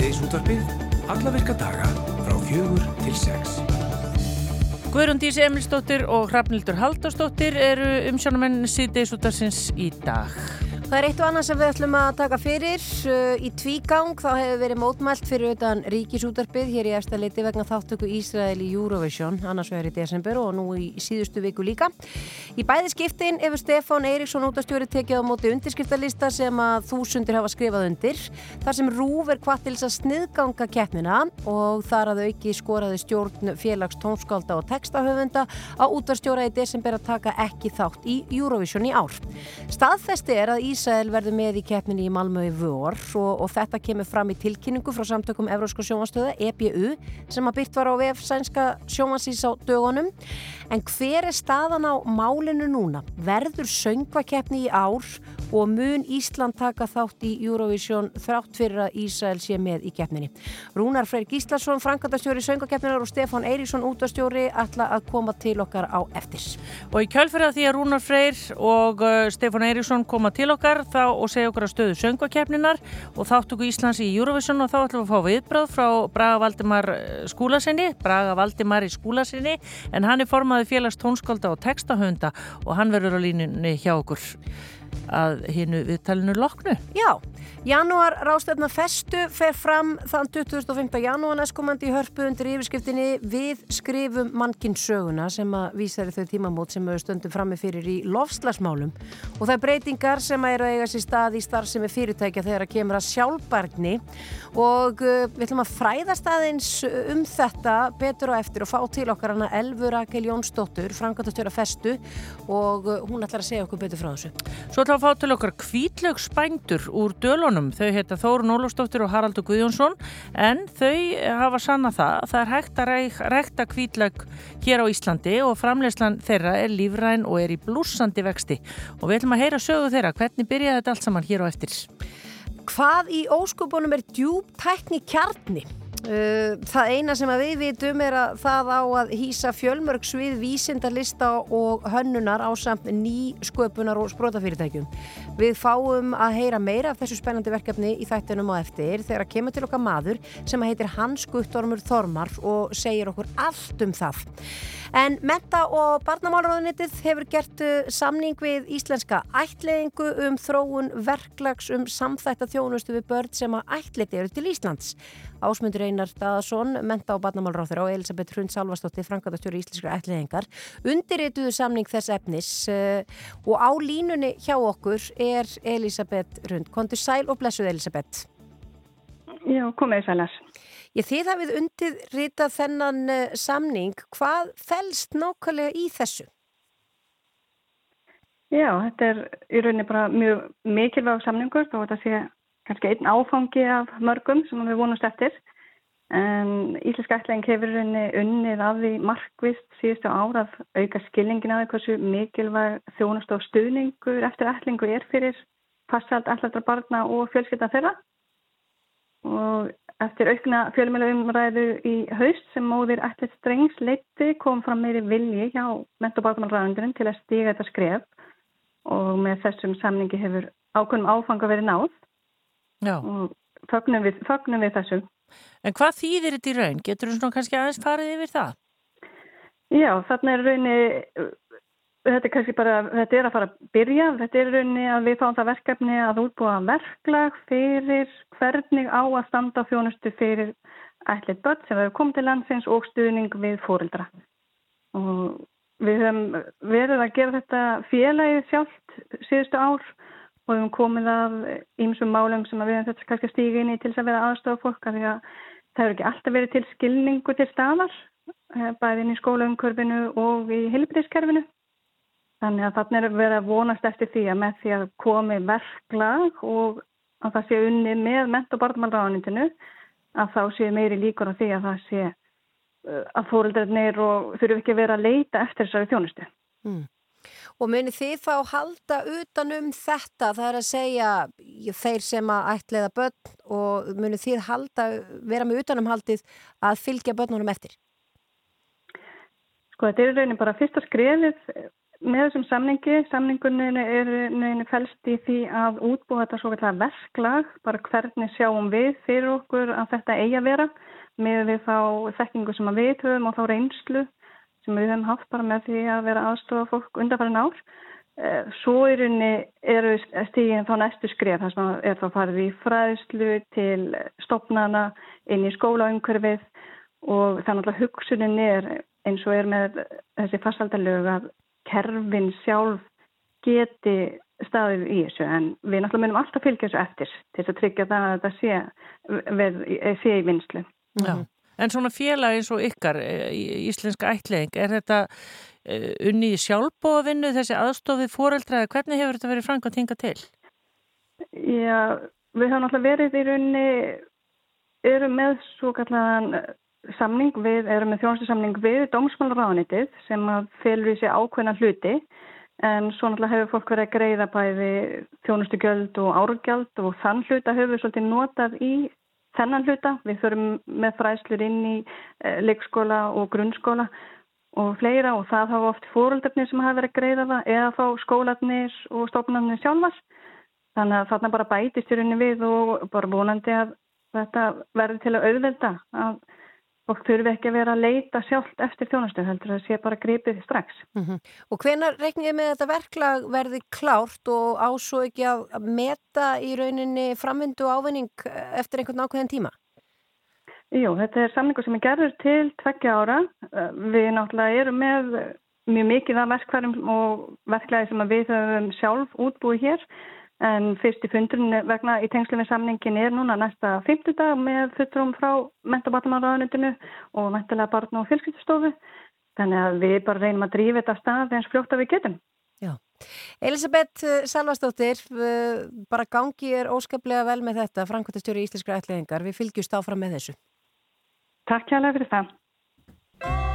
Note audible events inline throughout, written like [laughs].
Síðdeis útvarpið, alla virka daga frá fjögur til sex. Guðrundís Emilsdóttir og Hrafnildur Haldarsdóttir eru umsjónumenn Síðdeis útvarsins í dag. Það er eitt og annað sem við ætlum að taka fyrir uh, í tvígang. Þá hefur verið mótmælt fyrir utan ríkisútarpið hér í eftirleiti vegna þáttöku Ísrael í Eurovision, annars vegar í desember og nú í síðustu viku líka. Í bæði skiptin hefur Stefán Eiríksson útastjóri tekið á móti undirskriftalista sem að þúsundir hafa skrifað undir. Þar sem Rúf er hvað til þess að sniðganga keppnina og þar að auki skoraði stjórn félags tónskálda og textahöfunda á útastjóra í desember að taka ekki þátt í Eurovision í Ísrael verður með í keppninni í Malmö í vor og, og þetta kemur fram í tilkynningu frá samtökum Evrósko sjónvanstöða, EBU, sem að byrt var á VF sænska sjónvansís á dögunum. En hver er staðan á málinu núna? Verður söngvakeppni í ár og mun Ísland taka þátt í Eurovision þrátt fyrir að Ísrael sé með í keppninni. Rúnar Freyr Gíslason, Frankandastjóri söngvakeppninar og Stefan Eiríksson útastjóri ætla að koma til okkar á eftir. Og í kjálfyrða því að Rúnar Freyr og uh, Stefan Eiríksson koma til okkar þá og segja okkar að stöðu söngvakeppninar og þáttöku Íslands í Eurovision og þá ætlum við að fá viðbráð frá Braga Valdimar uh, skúlasinni, Braga Valdimar í skúlasinni en hann er formaði félags tónskólda og textahönda og hann verður á línunni hjá okkur að hinnu viðtalinu loknu. Já, janúar rástefna festu fer fram þann 25. janúar næstkomandi í hörpu undir yfirskriftinni Við skrifum mannkinn söguna sem að vísa þau tímamót sem við stöndum frammi fyrir í lofslagsmálum og það er breytingar sem að eru að eiga sér stað í starfsemi fyrirtækja þegar að kemur að sjálfbarni og uh, við ætlum að fræðast aðeins um þetta betur og eftir og fá til okkar hana Elfur Rakel Jónsdóttur, frangatastjóra festu og uh, hún ætlar að segja okkur betur frá þessu. Svo við að fá til okkar kvítlögsbændur úr dölunum. Þau heita Þórun Ólafsdóttir og Haraldur Guðjónsson en þau hafa sanna það að það er hægt að rekta kvítlög hér á Íslandi og framlegslan þeirra er lífræn og er í blúsandi vexti og við ætlum að heyra sögu þeirra. Hvernig byrjaði þetta allt saman hér á eftir? Hvað í óskupunum er djúb tækni kjarni? Uh, það eina sem við vitum er að það á að hýsa fjölmörg svið vísindarlista og hönnunar á samt ný sköpunar og sprótafyrirtækjum. Við fáum að heyra meira af þessu spennandi verkefni í þættunum á eftir þegar að kemur til okkar maður sem heitir Hans Guttormur Þormar og segir okkur allt um það. En Menta og Barnamálaróðunitið hefur gert samning við íslenska ætleðingu um þróun verklags um samþætta þjónustu við börn sem að ætleiti eru til Íslands. Ásmundur Einar Daðarsson, Menta og Barnamálaróður og Elisabeth Hrund Salvastóttir, Frangatastjóri Íslenskra ætleðingar, undirrituðu samning þess efnis og á línunni hjá okkur er Elisabeth Hrund. Kontur sæl og blessuð Elisabeth. Já, komið sælar. Ég þið hafið undirritað þennan uh, samning. Hvað fælst nákvæmlega í þessu? Já, þetta er í rauninni bara mjög mikilvæg samningur og þetta sé kannski einn áfangi af mörgum sem við vonumst eftir. En Íslenska ætlæðing hefur rauninni unnið af því markvist síðustu ára að auka skilningin af því hversu mikilvæg þjónust og stuðningur eftir ætlingu er fyrir passalt ætlæðra barna og fjölskylda þeirra. Og eftir aukna fjölmjöla umræðu í haust sem móðir ætlætt strengs leiti kom fram meiri vilji hjá ment- og bátumalræðundurinn til að stíga þetta skref og með þessum samningi hefur ákveðnum áfanga verið og fögnum við, fögnum við þessum. En hvað þýðir þetta í raun? Getur þú svona kannski aðeins farið yfir það? Já, þarna er raunni, þetta er kannski bara, þetta er að fara að byrja, þetta er raunni að við fáum það verkefni að útbúa verklag fyrir hvernig á að standa þjónustu fyrir ætlið börn sem hefur komið til landsins og stuðning við fóreldra. Og við höfum verið að gera þetta félagið sjálft síðustu ár og við höfum komið af ímsum málum sem við höfum þetta kannski að stíga inn í til þess að vera aðstofa fólk af því að það hefur ekki alltaf verið til skilningu til staðar bæðin í skólaumkörfinu og í heilbríðskerfinu. Þannig að þarna er að vonast eftir því að með því að komi verklag og að það sé unni með ment- og barnmálráðanindinu að þá sé meiri líkur á því að það sé að fóröldarnir og þurfu ekki að vera að leita eftir þessari þjónustu. Mm. Og munir þið þá halda utanum þetta, það er að segja þeir sem að ætliða börn og munir þið halda, vera með utanumhaldið að fylgja börnunum eftir? Sko þetta er raunin bara fyrsta skrefið með þessum samningi, samningunni er fælst í því að útbúa þetta svo veitlega verklag, bara hvernig sjáum við fyrir okkur að þetta eigi að vera með við þá þekkingu sem við höfum og þá reynslu sem við höfum haft bara með því að vera aðstofa fólk undanfærin ár. Eh, svo er unni, eru stígin þá næstu skref, þess að er þá farið í fræðslu til stopnana inn í skólaumkörfið og þannig að hugsunin er eins og er með þessi fastaldalög að kerfin sjálf geti staðið í þessu en við náttúrulega munum alltaf fylgja þessu eftir til þess að tryggja það að þetta sé, sé í vinslu. Já. En svona félag eins og ykkar, eh, íslenska ætling, er þetta eh, unni í sjálfbóðavinnu þessi aðstofið fóreldraði? Hvernig hefur þetta verið frangat hinga til? Já, við höfum alltaf verið í runni, eru með svo kallan samning við, erum með þjónustu við dómsmálaráðanitið sem að fylgur í sig ákveðna hluti en svo náttúrulega hefur fólk verið að greiða bæði þjónustu göld og árugjald og þann hluta hefur við svolítið notað í þennan hluta. Við förum með fræslur inn í eh, leikskóla og grunnskóla og fleira og það hafa oft fóröldarnir sem hafa verið að greiða það eða þá skólanir og stofnarnir sjálfars. Þannig að þarna bara bætist í rauninni við og bara vonandi að þetta verður til að auðvelda að fólk þurfi ekki að vera að leita sjálft eftir þjónastöð heldur að það sé bara gripið strax. Mm -hmm. Og hvenar reikniði með þetta verklag verði klárt og ásó ekki að meta í rauninni framvindu ávinning eftir einhvern ákveðin tíma? Jú, þetta er samningu sem er gerður til tveggja ára. Við náttúrulega erum með mjög mikið af verkværum og verklagi sem við höfum sjálf útbúið hér En fyrsti fundurinn vegna í tengslu með samningin er núna næsta fymtudag með fulltrum frá mentabattumarraðanutinu og mentilega barn og fjölskyldstofu. Þannig að við bara reynum að drífa þetta stað eins fljótt að við getum. Já. Elisabeth eh, Salvastóttir, eh, bara gangi er óskaplega vel með þetta, Frankværtastjóri Íslenskra ætliðingar. Við fylgjumst áfram með þessu. Takk hjá fyrir það.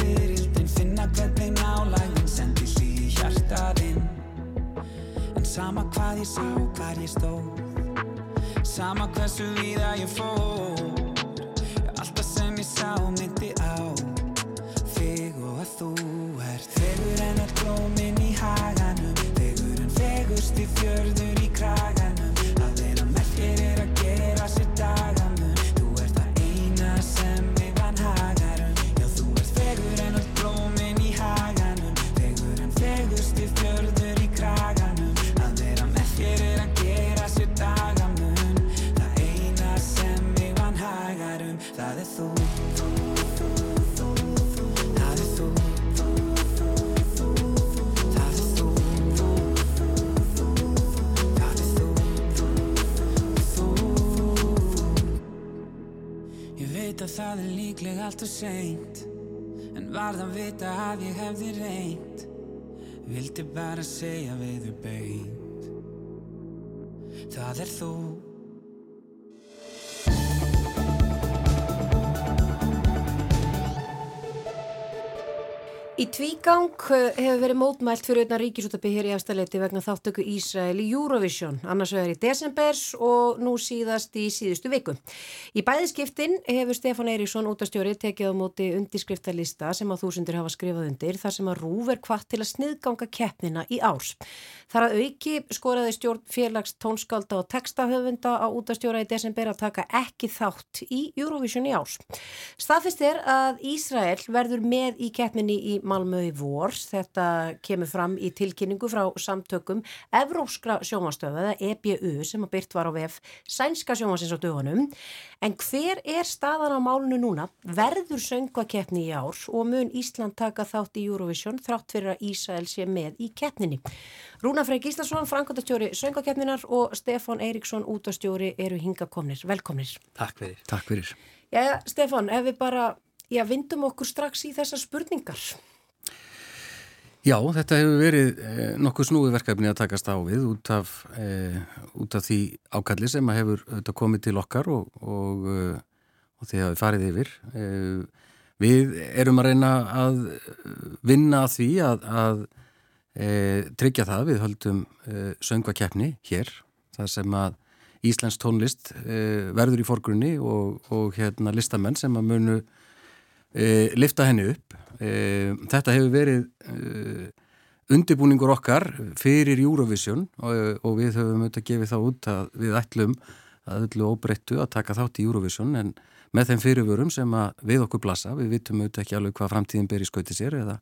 Fyrildin Finna hvernig nálægðin Sendi hlý hjartaðinn En sama hvað ég sá, hvar ég stóð. Sama hversu víða ég fór. Alltaf sem ég sá myndi á Þig og að þú ert. Fegur en öll blómin í haganum. Fegur en fegust í fjörður í kraganum það er líklega allt og seint. En varð að vita að ég hefði reynt. Vildi bara segja við þau beint. Það er þú Í tvígang eh, hefur verið mótmælt fyrir utan ríkisútabi hér í efstaleiti vegna þáttöku Ísrael í Eurovision, annars vegar í desembers og nú síðast í síðustu viku. Í bæðiskiptin hefur Stefán Eiríksson útastjóri tekið á móti undirskriftalista sem að þúsundir hafa skrifað undir þar sem að Rúf er kvart til að sniðganga keppnina í árs. Þar að auki skoraði stjórn félags tónskálda og textahöfunda á útastjóra í desember að taka ekki þátt í Eurovision í árs. Staðfist er að Ísrael verður með í keppninni í Malmö í vor. Þetta kemur fram í tilkynningu frá samtökum Evróskra sjómanstöða eða EBU sem að byrt var á VF sænska sjómansins á dögunum. En hver er staðan á málunu núna? Verður söngvakeppni í ár og mun Ísland taka þátt í Eurovision þrátt fyrir að Ísrael sé með í keppninni. Rúna Frey Gíslason, Frankóttastjóri söngvakeppninar og Stefán Eiríksson, útastjóri eru hingakomnir. Velkomnir. Takk fyrir. Takk fyrir. Já, Stefán, ef við bara, já, vindum okkur strax í þessar spurningar. Já, þetta hefur verið eh, nokkuð snúið verkefni að takast á við út af, eh, út af því ákalli sem hefur komið til okkar og, og, eh, og því að við farið yfir. Eh, við erum að reyna að vinna að því að, að eh, tryggja það. Við höldum söngvakeppni hér, það sem að Íslensk tónlist verður í forgrunni og, og hérna listamenn sem að munu e, lifta henni upp. E, þetta hefur verið e, undibúningur okkar fyrir Eurovision og, og við höfum auðvitað gefið þá út að við ætlum að öllu óbreyttu að taka þátt í Eurovision en með þeim fyrirvörum sem við okkur blassa, við vitum auðvitað ekki alveg hvað framtíðin ber í skauti sér eða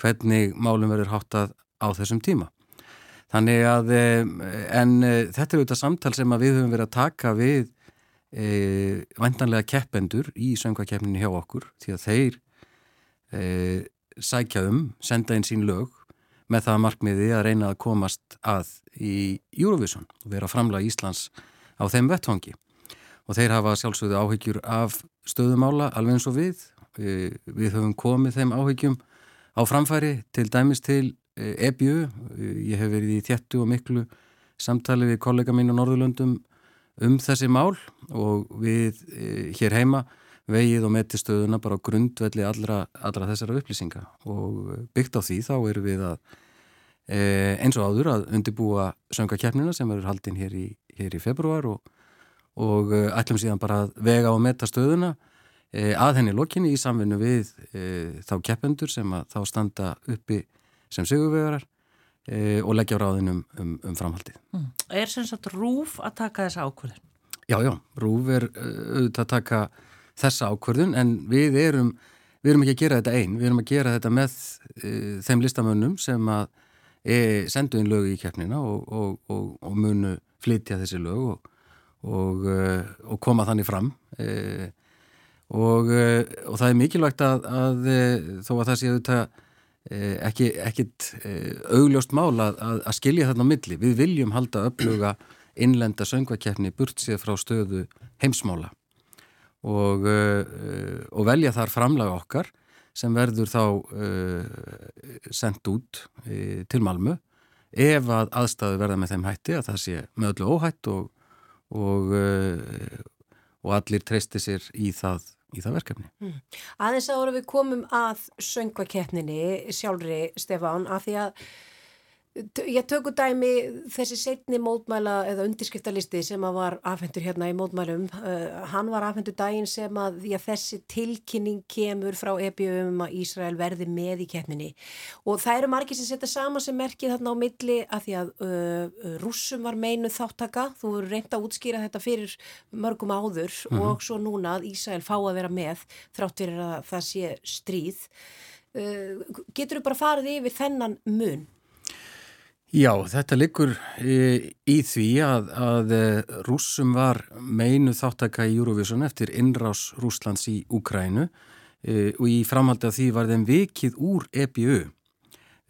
hvernig málum verður háttað á þessum tíma. Þannig að, en þetta er auðvitað samtal sem við höfum verið að taka við e, vandanlega keppendur í söngvakeppninu hjá okkur því að þeir e, sækja um, senda inn sín lög með það markmiði að reyna að komast að í Eurovision og vera framlega Íslands á þeim vettfangi og þeir hafa sjálfsögðu áhyggjur af stöðumála alveg eins og við. Við höfum komið þeim áhyggjum á framfæri til dæmis til EBU. Ég hef verið í þjættu og miklu samtali við kollega mín á Norðurlöndum um þessi mál og við hér heima vegið og meti stöðuna bara á grundvelli allra, allra þessara upplýsinga og byggt á því þá eru við að e, eins og áður að undibúa söngakefnina sem verður haldinn hér í, hér í februar og, og ætlum síðan bara að vega og meta stöðuna e, að henni lokinni í samvinnu við e, þá keppendur sem að þá standa uppi sem sigurvegarar og leggja ráðin um, um, um framhaldið. Mm. Er sem sagt rúf að taka þessa ákvörðin? Já, já, rúf er auðvitað að taka þessa ákvörðun en við erum, við erum ekki að gera þetta einn, við erum að gera þetta með e, þeim listamönnum sem að e, sendu inn lögu í keppnina og, og, og, og munu flytja þessi lög og e, koma þannig fram e, og það er mikilvægt að, að þó að það sé auðvitað ekki, ekkit augljóst mál að, að skilja þarna á milli. Við viljum halda uppluga innlenda söngvakeppni burt sér frá stöðu heimsmála og, uh, og velja þar framlaga okkar sem verður þá uh, sendt út til Malmu ef að aðstæðu verða með þeim hætti að það sé með öllu óhætt og, og, og allir treysti sér í það, í það verkefni. Mm. Aðeins ára við komum að söngvakeppninni sjálfri Stefán af því að Ég tökur dæmi þessi setni mótmæla eða undirskriftalisti sem var afhendur hérna í mótmælum. Uh, hann var afhendur dægin sem að já, þessi tilkynning kemur frá EBU um að Ísrael verði með í keppninni. Og það eru margir sem setja sama sem merkið þarna á milli að því að uh, rússum var meinu þáttaka. Þú eru reynd að útskýra þetta fyrir mörgum áður mm -hmm. og svo núna að Ísrael fá að vera með þrátt fyrir að það sé stríð. Uh, getur þú bara farið yfir þennan mun? Já, þetta liggur í, í því að, að rússum var meinu þáttaka í Eurovision eftir innrás Rúslands í Ukrænu e, og í framhaldi af því var þeim vikið úr EBU.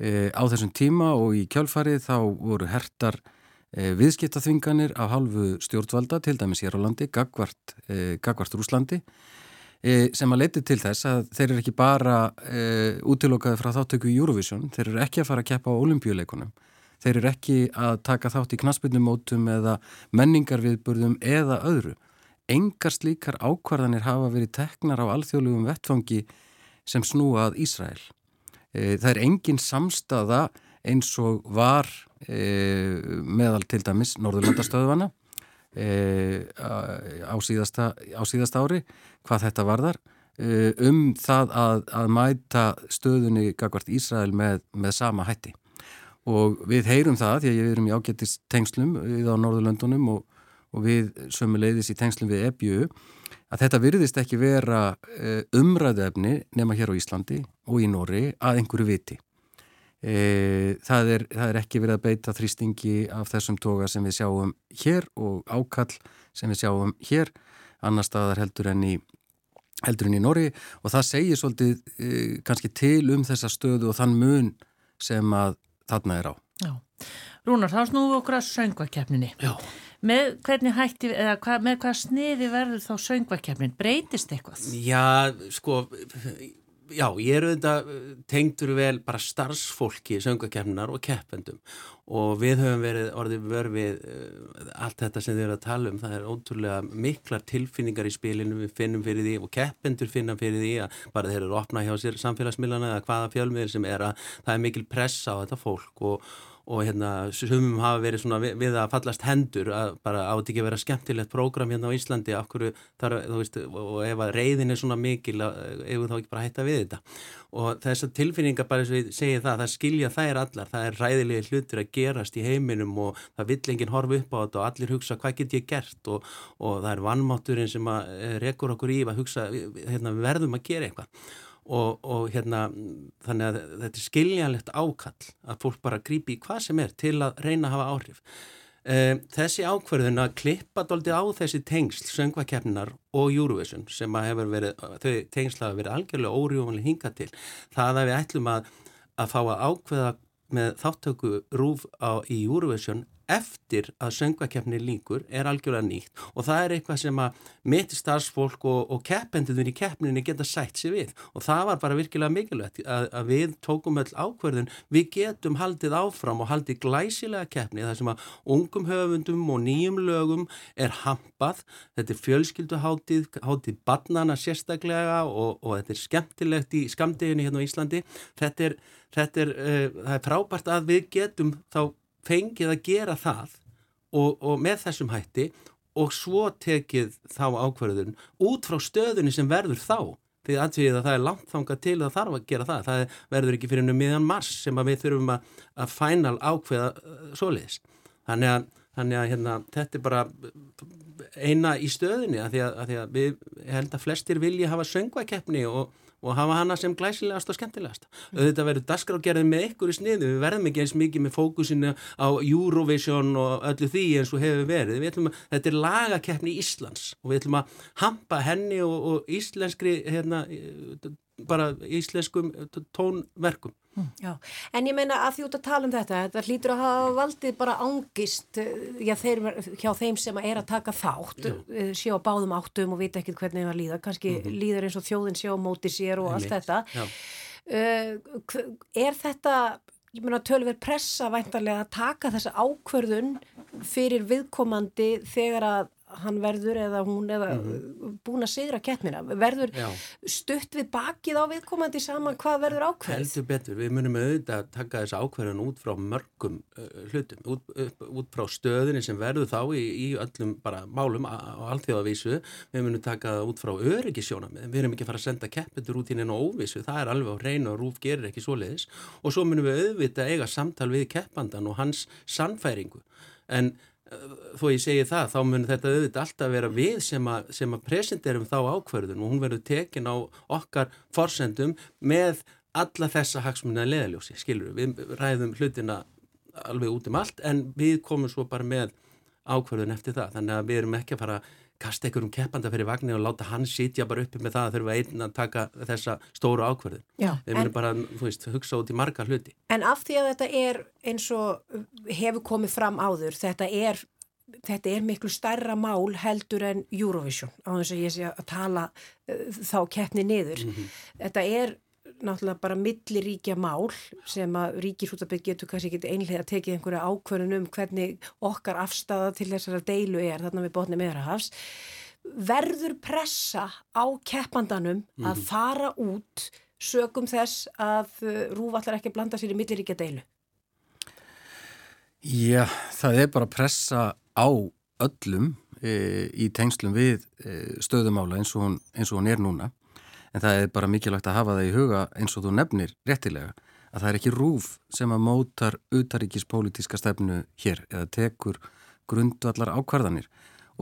E, á þessum tíma og í kjálfarið þá voru hertar e, viðskiptaþvinganir af halvu stjórnvalda, til dæmis hér á landi, gagvart, gagvart Rúslandi, sem að leiti til þess að þeir eru ekki bara útilokaði frá þáttöku í Eurovision, þeir eru ekki að fara að keppa á olimpíuleikunum Þeir eru ekki að taka þátt í knaspinumótum eða menningarviðburðum eða öðru. Engar slíkar ákvarðanir hafa verið teknar á alþjóðlugum vettfangi sem snúað Ísrael. E, það er engin samstaða eins og var e, meðal til dæmis Norðurlandastöðvana e, á, síðasta, á síðasta ári, hvað þetta varðar, e, um það að, að mæta stöðunni gagvart Ísrael með, með sama hætti og við heyrum það því að við erum í ágættist tengslum við á Norðurlöndunum og, og við sömu leiðis í tengslum við EBU að þetta virðist ekki vera eh, umræðefni nema hér á Íslandi og í Nóri að einhverju viti. E, það, er, það er ekki verið að beita þrýstingi af þessum toga sem við sjáum hér og ákall sem við sjáum hér, annar staðar heldur enn í heldur enn í Nóri og það segir svolítið e, kannski til um þessa stöðu og þann mun sem að þarna er á. Já. Rúnar, þá snúðum við okkur að söngvakeppninni. Já. Með hvernig hætti, eða hva, með hvað sniði verður þá söngvakeppnin? Breytist eitthvað? Já, sko, já, ég er auðvitað tengdur vel bara starfsfólki söngvakeppninar og keppendum. Og við höfum verið orðið vörfið uh, allt þetta sem þið eru að tala um. Það er ótrúlega miklar tilfinningar í spilinu. Við finnum fyrir því og keppendur finna fyrir því að bara þeir eru að opna hjá sér samfélagsmiðlana eða hvaða fjölmiðir sem er að það er mikil pressa á þetta fólk og og hérna sumum hafa verið svona við, við að fallast hendur að bara átt ekki að vera skemmtilegt prógram hérna á Íslandi? Af hverju þar, þú veist, og ef að reyðin er svona mikil, ef þá ekki bara hætta við þetta? Og þessar tilfinningar bara eins og ég segi það, það skilja þær allar. Það er ræðilegi hlutur að gerast í heiminum og það vill enginn horfa upp á þetta og allir hugsa hvað get ég gert? Og, og það er vannmátturinn sem að eh, rekur okkur í að hugsa, hérna, við verðum að gera eitthvað og, og hérna þannig að þetta er skiljanlegt ákall að fólk bara grípi í hvað sem er til að reyna að hafa áhrif. Um, þessi ákverðun að klippa doldið á þessi tengsl söngvakeppninar og Eurovision sem að hefur verið, þau tengsla hafa verið algjörlega órjúvanlega hinga til það að við ætlum að, að fá að ákveða með þáttöku rúf á, í Eurovision eftir að söngvakeppni líkur er algjörlega nýtt og það er eitthvað sem að mitt starfsfólk og, og keppendur í keppninni geta sætt sér við. Og það var bara virkilega mikilvægt að, að við tókum öll ákverðin, við getum haldið áfram og haldið glæsilega keppni þar sem að ungum höfundum og nýjum lögum er hampað. Þetta er fjölskylduháttið, háttið barnana sérstaklega og, og þetta er skemmtilegt í skamdeginu hérna á Íslandi. Þetta er, þetta er, uh, það er frábært að við getum þá fengið að gera það og, og með þessum hætti og svo tekið þá ákverðun út frá stöðunni sem verður þá. Því að það er langt þanga til að þarf að gera það. Það verður ekki fyrir miðan mars sem við þurfum að, að fænal ákveða uh, svoleiðis. Þannig að, þannig að hérna, þetta er bara eina í stöðunni að því að, að því við held að flestir vilja hafa söngvakeppni og og hafa hana sem glæsilegast og skemmtilegast. Mm. Þetta verður dasgrágerðið með ykkur í sniðu, við verðum ekki eins mikið með fókusinu á Eurovision og öllu því eins og hefur verið. Að, þetta er lagakeppni í Íslands og við ætlum að hampa henni og, og íslenskri, hérna, bara íslenskum tónverkum. Mm. Já, en ég meina að því út að tala um þetta, þetta hlýtur að hafa valdið bara ángist eh, já, þeir, hjá þeim sem er að taka þátt, já. Eh, sjá báðum áttum og vita ekkert hvernig það líða, kannski mm -hmm. líður eins og þjóðin sjá móti sér og allt þetta. Uh, er þetta, ég meina tölver pressa væntarlega að taka þessa ákverðun fyrir viðkomandi þegar að hann verður eða hún eða mm búin að sigra keppnina. Verður Já. stutt við bakið á viðkomandi saman hvað verður ákveð heldur betur, við munum auðvitað að taka þessu ákveðan út frá mörgum uh, hlutum út, upp, út frá stöðinni sem verður þá í, í öllum bara málum á allþjóðavísu við munum taka það út frá öryggisjónum við erum ekki að fara að senda keppetur út í neina óvísu það er alveg á reynu og rúf gerir ekki svoleiðis. Og svo munum við auðvitað eiga samtal við keppandan og hans sannfæringu. En þó ég segi það, þá mun þetta auðvitað alltaf vera við sem að, sem að presenterum þá ákverðun og hún verður tekin á okkar forsendum með alla þessa hagsmunna leðaljósi, skilur við, við ræðum hlutina alveg út um allt en við komum svo bara með ákverðun eftir það, þannig að við erum ekki að fara að kasta einhverjum keppanda fyrir vagnir og láta hann sitja bara uppi með það að þurfa einn að taka þessa stóru ákverðin. Við munum bara, þú veist, hugsa út í marga hluti. En af því að þetta er eins og hefur komið fram áður, þetta er, þetta er miklu starra mál heldur en Eurovision, á þess að ég sé að tala uh, þá keppni niður. Mm -hmm. Þetta er náttúrulega bara milliríkja mál sem að ríkisútabið getur kannski ekki einlega tekið einhverja ákvörðun um hvernig okkar afstæða til þessara deilu er þarna við botni meðrahafs verður pressa á keppandanum mm. að mhm. fara út sögum þess að uh, rúvallar ekki blanda sér í milliríkja deilu Já, það er bara pressa á öllum e, í tengslum við e, stöðumála eins og, hún, eins og hún er núna en það er bara mikilvægt að hafa það í huga eins og þú nefnir réttilega að það er ekki rúf sem að mótar utaríkispolítiska stefnu hér eða tekur grundvallar ákvarðanir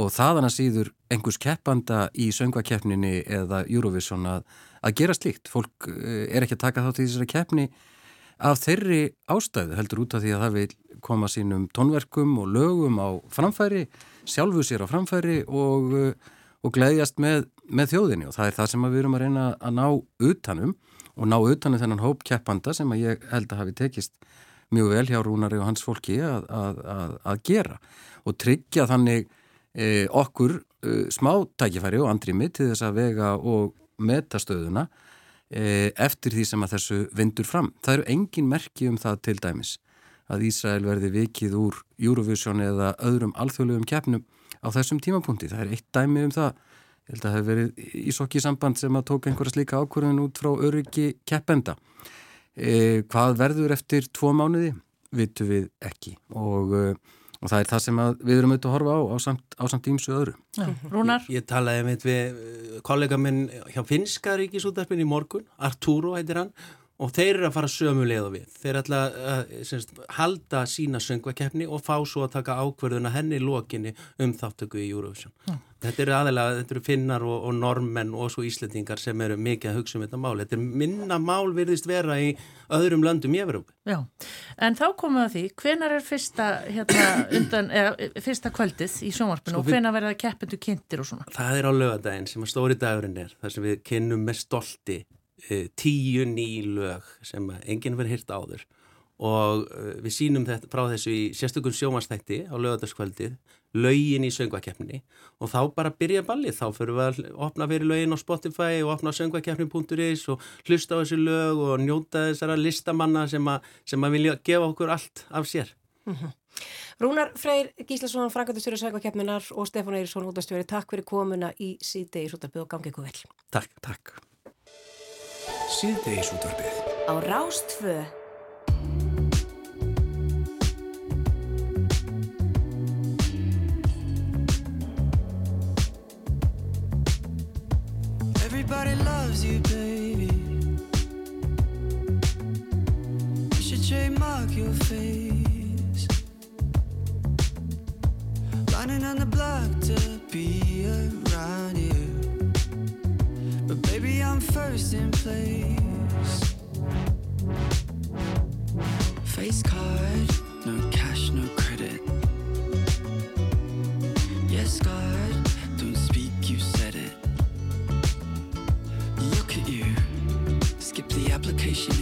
og þaðan að síður einhvers keppanda í söngvakeppninni eða Eurovision að, að gera slíkt. Fólk eh, er ekki að taka þátt í þessari keppni af þeirri ástæðu heldur út af því að það vil koma sínum tónverkum og lögum á framfæri, sjálfu sér á framfæri og og gleyðjast með, með þjóðinni og það er það sem við erum að reyna að ná utanum og ná utanum þennan hóp keppanda sem að ég held að hafi tekist mjög vel hjá Rúnari og hans fólki að, að, að, að gera og tryggja þannig e, okkur e, smá tækifæri og andrimi til þess að vega og meta stöðuna e, eftir því sem að þessu vindur fram. Það eru engin merki um það til dæmis að Ísrael verði vikið úr Eurovision eða öðrum alþjóðlegum keppnum á þessum tímapunkti. Það er eitt dæmi um það. Ég held að það hef verið ísokki samband sem að tók einhverja slíka ákvörðun út frá öryggi keppenda. E, hvað verður eftir tvo mánuði? Vitu við ekki og, e, og það er það sem við erum auðvitað að horfa á á samt, á samt ímsu öðru. Ja, Rúnar? Ég, ég talaði með við kollega minn hjá Finska ríkisútarpinn í morgun, Arturo heitir hann og þeir eru að fara sömu leið og við. Þeir ætla að semst, halda sína söngvakeppni og fá svo að taka ákverðuna henni í lokinni um þáttöku í Eurovision. Mm. Þetta eru aðalega, þetta eru finnar og, og normenn og svo íslendingar sem eru mikið að hugsa um þetta mál. Þetta er minna mál virðist vera í öðrum löndum í Evrópu. Já, en þá komum við að því, hvenar er fyrsta, hérna, undan, eða, fyrsta kvöldið í sjónvarpinu sko, og hvenar verða keppendu kynntir og svona? Það er á lögadaginn sem að stóri dagurinn er, þar sem við kynnum með stolti tíu ný lög sem enginn verið hirt áður. Og eh, við sínum þetta frá þessu í sérstökum sjómanstætti á lögadaskvöldið lögin í söngvakeppni og þá bara byrja ballið, þá fyrir við að opna fyrir lögin á Spotify og opna söngvakeppni.is og hlusta á þessu lög og njóta þessara listamanna sem að, sem að vilja gefa okkur allt af sér. Mm -hmm. Rúnar Freyr Gíslason, Frankandustjóri Söngvakeppninar og Stefán Eirísson, útastjóri, takk fyrir komuna í síðdegi Sútarbygg og gangið ykkur vel. Takk, takk Síðdeisútvarfið á Rástfö Everybody loves you, baby. You should trademark your face. Running on the block to be around you But baby, I'm first in place. Face card, no cash, no credit. Yes, God, don't speak, you said it. Look at you, skip the application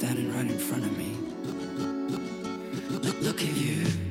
standing right in front of me. Look, look, at you.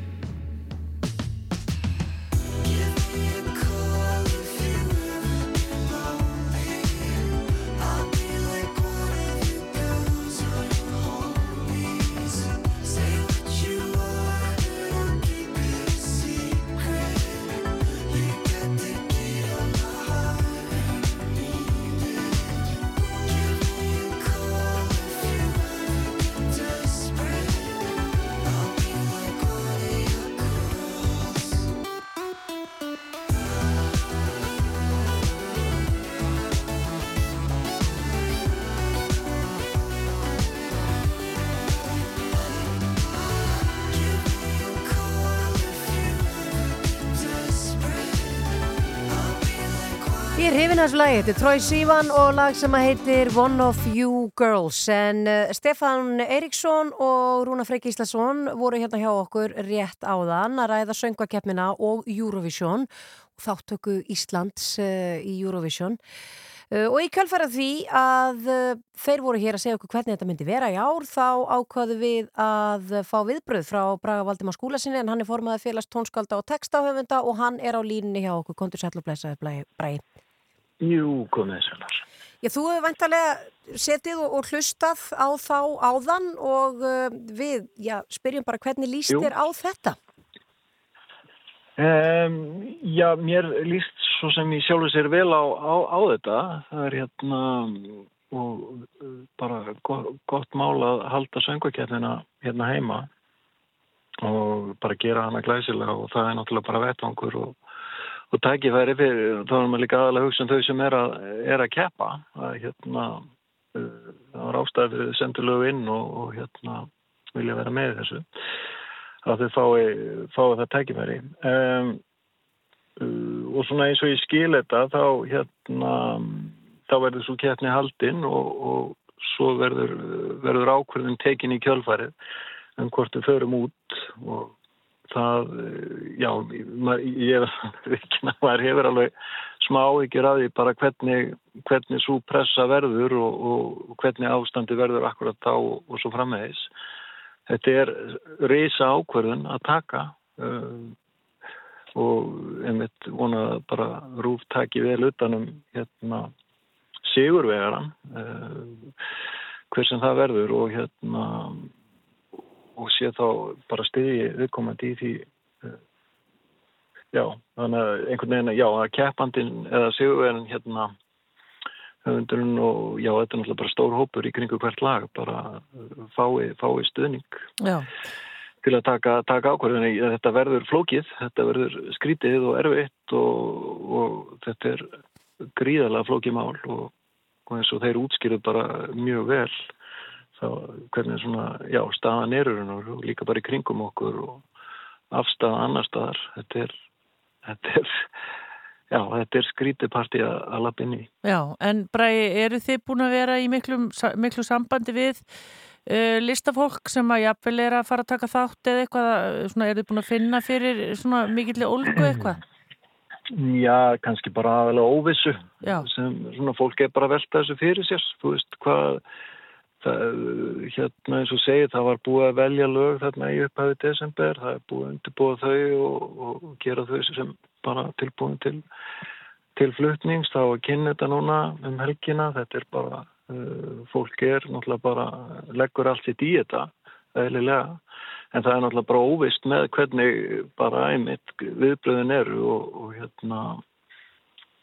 Að þessu lagi, þetta er Troy Sivan og lag sem heitir One of You Girls. En uh, Stefan Eriksson og Rúna Freyk Íslasson voru hérna hjá okkur rétt áðan að ræða söngvakeppina og Eurovision og þáttöku Íslands uh, í Eurovision. Uh, og í kjálfæra því að þeir voru hér að segja okkur hvernig þetta myndi vera í ár þá ákvaðu við að fá viðbröð frá Braga Valdimar skúlasinni en hann er formaði félags tónskálda og textahöfunda og hann er á línni hjá okkur, kontur sætlu og blæsaði bræði. Jú, komið sælar. Já, þú hefur vantarlega setið og, og hlustað á þá áðan og uh, við, já, spyrjum bara hvernig líst Jú. þér á þetta? Um, já, mér líst svo sem ég sjálfur sér vel á, á, á þetta. Það er hérna og bara gott, gott mál að halda söngvakettina hérna heima og bara gera hana glæsilega og það er náttúrulega bara vettvangur og og tækifæri fyrir, þá erum við líka aðalega hugsa um þau sem er að, er að keppa. Að hérna uh, það var ástæði fyrir þau sendu lög inn og, og hérna vilja vera með þessu. Að þau fái, fái það tækifæri. Um, uh, og svona eins og ég skil þetta þá hérna þá verður svo keppni haldinn og, og svo verður, verður ákverðin tekin í kjölfarið um hvort við förum út og það, já, ég maður hefur alveg smá ekki ræði bara hvernig, hvernig svo pressa verður og, og hvernig ástandi verður akkurat þá og, og svo framvegis. Þetta er reysa ákverðun að taka um, og einmitt vonað bara rúf taki vel utanum hérna sigurvegaran um, hver sem það verður og hérna og sé þá bara stiði viðkomandi í því uh, já, þannig að einhvern veginn, já, að keppandin eða sigurverðin hérna höfundurinn og já, þetta er náttúrulega bara stór hópur í kringu hvert lag, bara fái, fái stuðning Já. til að taka, taka ákvarðinni. Þetta verður flókið, þetta verður skrítið og erfitt og, og þetta er gríðarlega flókið mál og, og eins og þeir útskýruð bara mjög vel þá hvernig svona, já, staðan erurinn og líka bara í kringum okkur og afstæða annar staðar. Þetta er, þetta er, já, þetta er skrítið partí að, lappa inn í. Já, en Bræði, eru þið búin að vera í miklu, miklu sambandi við uh, listafólk sem að jafnvel er að fara að taka þátt eða eitthvað, svona, eru þið búin að finna fyrir svona mikillir ólgu eitthvað? Já, kannski bara aðalega óvissu Já. sem svona fólk er bara að velta þessu fyrir sér, þú veist hvað það, hérna eins og segið, það var búið að velja lög þarna í upphæfi desember, það er búið að undirbúa þau og, og gera þau sem bara tilbúin til, til flutnings, þá að kynna þetta núna um helgina, þetta er bara, uh, fólk er náttúrulega bara, leggur allt sitt í þetta, eðlilega, en það er náttúrulega bara óvist með hvernig bara æmitt viðbröðin eru og, og hérna,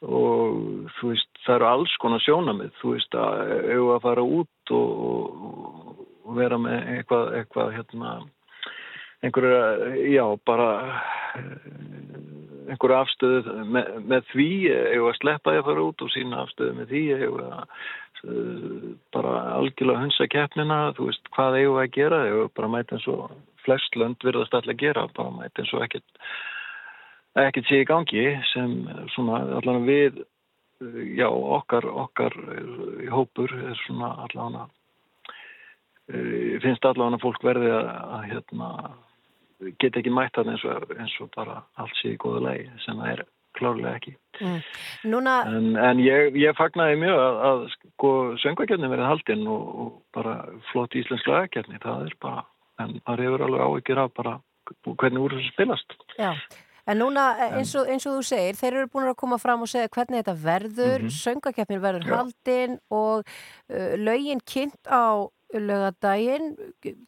og þú veist, það eru alls konar sjónamið, þú veist, að hefur að fara út og, og, og vera með eitthvað, eitthvað hérna, einhverja, já, bara einhverja afstöðu með, með því, að sleppa því að fara út og sína afstöðu með því, að uh, bara algjörlega hunsa keppnina, þú veist, hvað hefur að gera, hefur bara mæti eins og flest lönd virðast alltaf að gera, bara mæti eins og ekkert ekkert sé í gangi sem svona allan við já okkar okkar í hópur er svona allan finnst allan að fólk verði að, að hérna geta ekki mætt það eins eins og bara allt sé í góða lei sem það er klárlega ekki. Mm. Núna, en, en ég, ég fagnaði mjög að, að sko söngvakefni verið haldinn og, og bara flott íslensk lagakefni það er bara, en það hefur alveg áhyggjur af bara hvernig úr þessu spilast. Já, en núna eins og, eins og þú segir, þeir eru búin að koma fram og segja hvernig þetta verður, mm Mhm. verður Já. haldinn og uh, lögin kynnt á lögadaginn,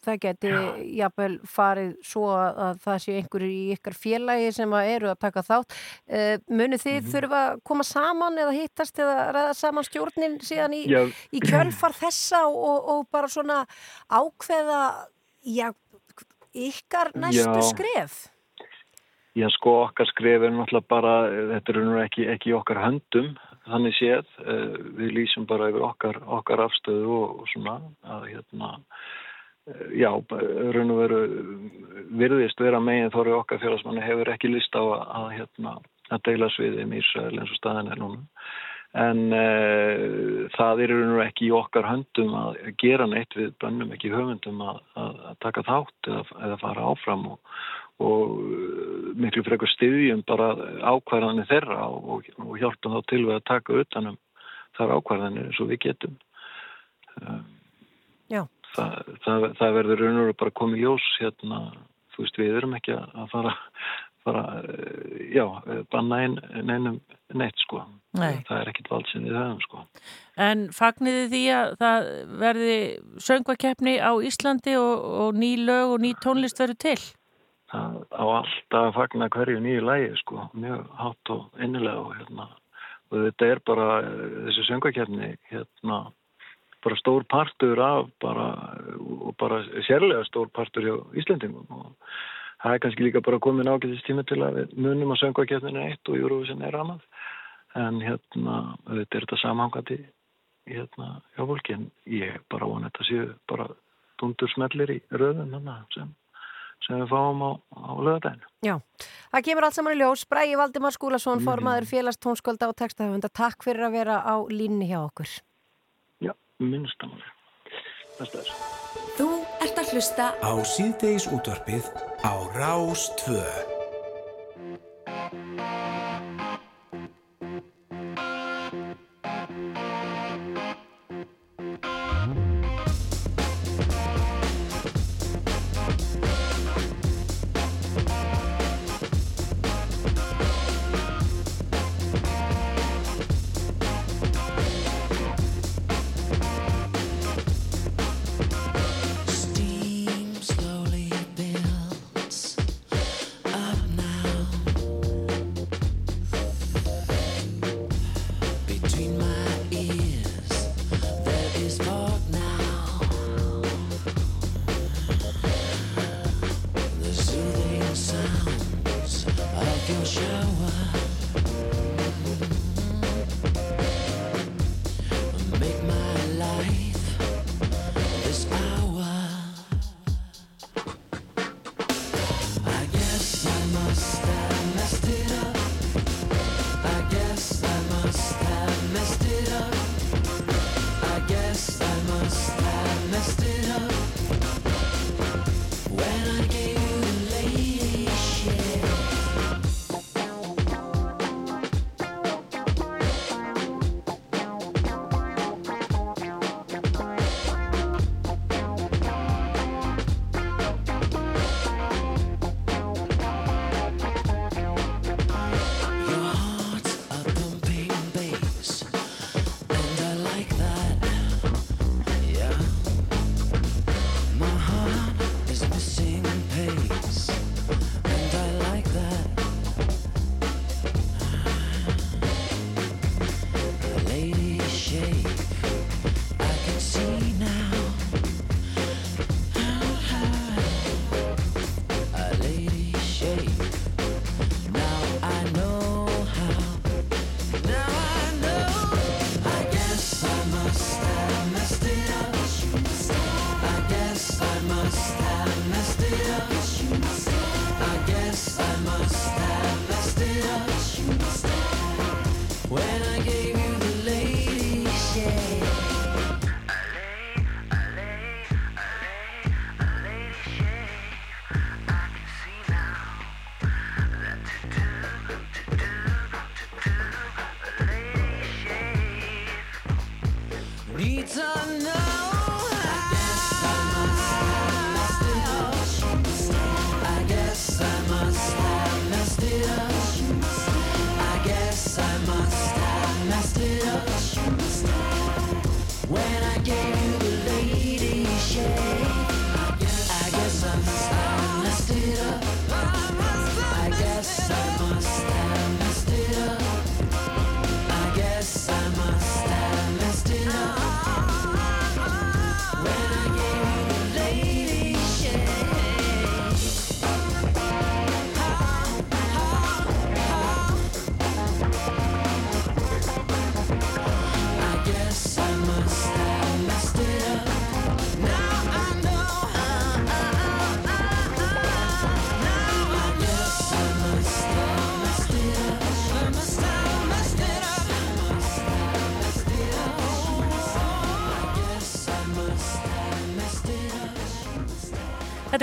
það geti jafnvel farið svo að, að það sé einhverju í ykkar félagi sem að eru að taka þátt uh, munið þið Mhm. þurfa að koma saman eða hittast eða ræða saman stjórnin síðan í, í kjölfar þessa og, og bara svona ákveða já, ykkar næstu Já. skref Já, sko, okkar skref er náttúrulega bara, þetta er nú ekki, ekki í okkar höndum, þannig séð, eh, við lýsum bara yfir okkar, okkar afstöðu og, og svona, að hérna, eh, já, raun og veru virðist vera megin þóri okkar félagsmanni hefur ekki list á að, að hérna, að deila sviðið með Ísrael eins og staðin er núna. En uh, það er nú ekki í okkar höndum að gera neitt við bönnum ekki höfundum að, að taka þátt eða, eða fara áfram og, og uh, miklu frekar styðjum bara ákvarðanir þeirra og, og hjálpum þá til við að taka utanum þar ákvarðanir eins og við getum. Um, Já. það, það, það verður raun og veru bara komið ljós hérna, þú veist við erum ekki að fara, fara eh, já, banna einn neinum neitt sko. Nei. Það er ekkit vald sem við höfum sko. En fagniði því að það verði söngvakeppni á Íslandi og, og ný lög og ný tónlist verður til? Það á alltaf að fagna hverju nýju lægi sko, mjög hátt og innilega og hérna, og þetta er bara þessi söngvakefni hérna, bara stór partur af bara, og bara sérlega stór partur hjá Íslendingum og það er kannski líka bara komin ágætist tíma til að við munum að söngvakefninu eitt og Eurovision er annað. En hérna, þetta er þetta samhangandi hérna hjá fólki en ég bara vona þetta séu bara dundur smellir í röðum hana, sem, sem við fáum á, á lögadaginu. Já, það kemur allt saman í ljós. Bræði Valdimar Skúlason, formaður félagstónskölda og textahöfunda. Takk fyrir að vera á línni hjá okkur. Já, minnstamann. Þetta er. Þú ert að hlusta Á síðdeis útvarpið á Rás 2.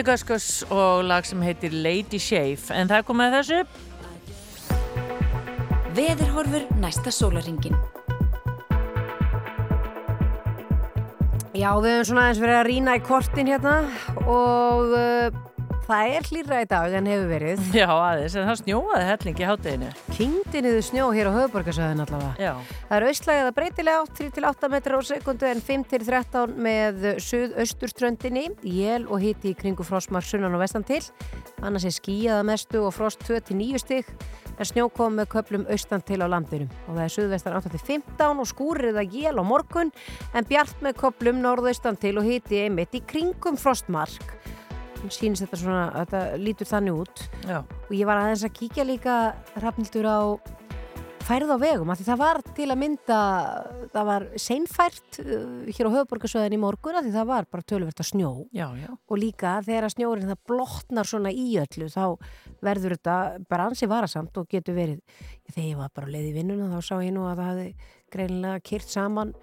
Göskus og lag sem heitir Lady Shave en það komið að þessu Veðurhorfur næsta sólaringin. Já, við höfum svona aðeins verið að rýna í kortin hérna og uh, það er hlýra í dag en hefur verið. [laughs] Já, aðeins, en það snjóaði hellingi í Kingdi niður snjó hér á höfuborgarsöðin allavega. Já, Það er austlægið að breytilega átt 3-8 metrar á sekundu en 5-13 með suðausturströndinni, jél og hiti í kringu frostmark sunnan og vestan til. Annars er skíjaða mestu og frost 2-9 stig en snjó kom með köplum austan til á landinu. Og það er suðvestan 8-15 og skúrið að jél á morgun en bjart með köplum norðaustan til og hiti einmitt í kringum frostmark. Sýnist þetta svona, þetta lítur þannig út. Já, og ég var aðeins að kíkja líka rafnildur á færið á vegum af því það var til að mynda það var seinfært uh, hér á höfuborgarsöðin í morgun af því það var bara töluvert að snjó. Já, já. og líka þegar að snjórin það blotnar svona í öllu þá verður þetta bara ansi varasamt og getur verið þegar ég var bara að leiði í vinnuna þá sá ég nú að það hefði greinilega kyrt saman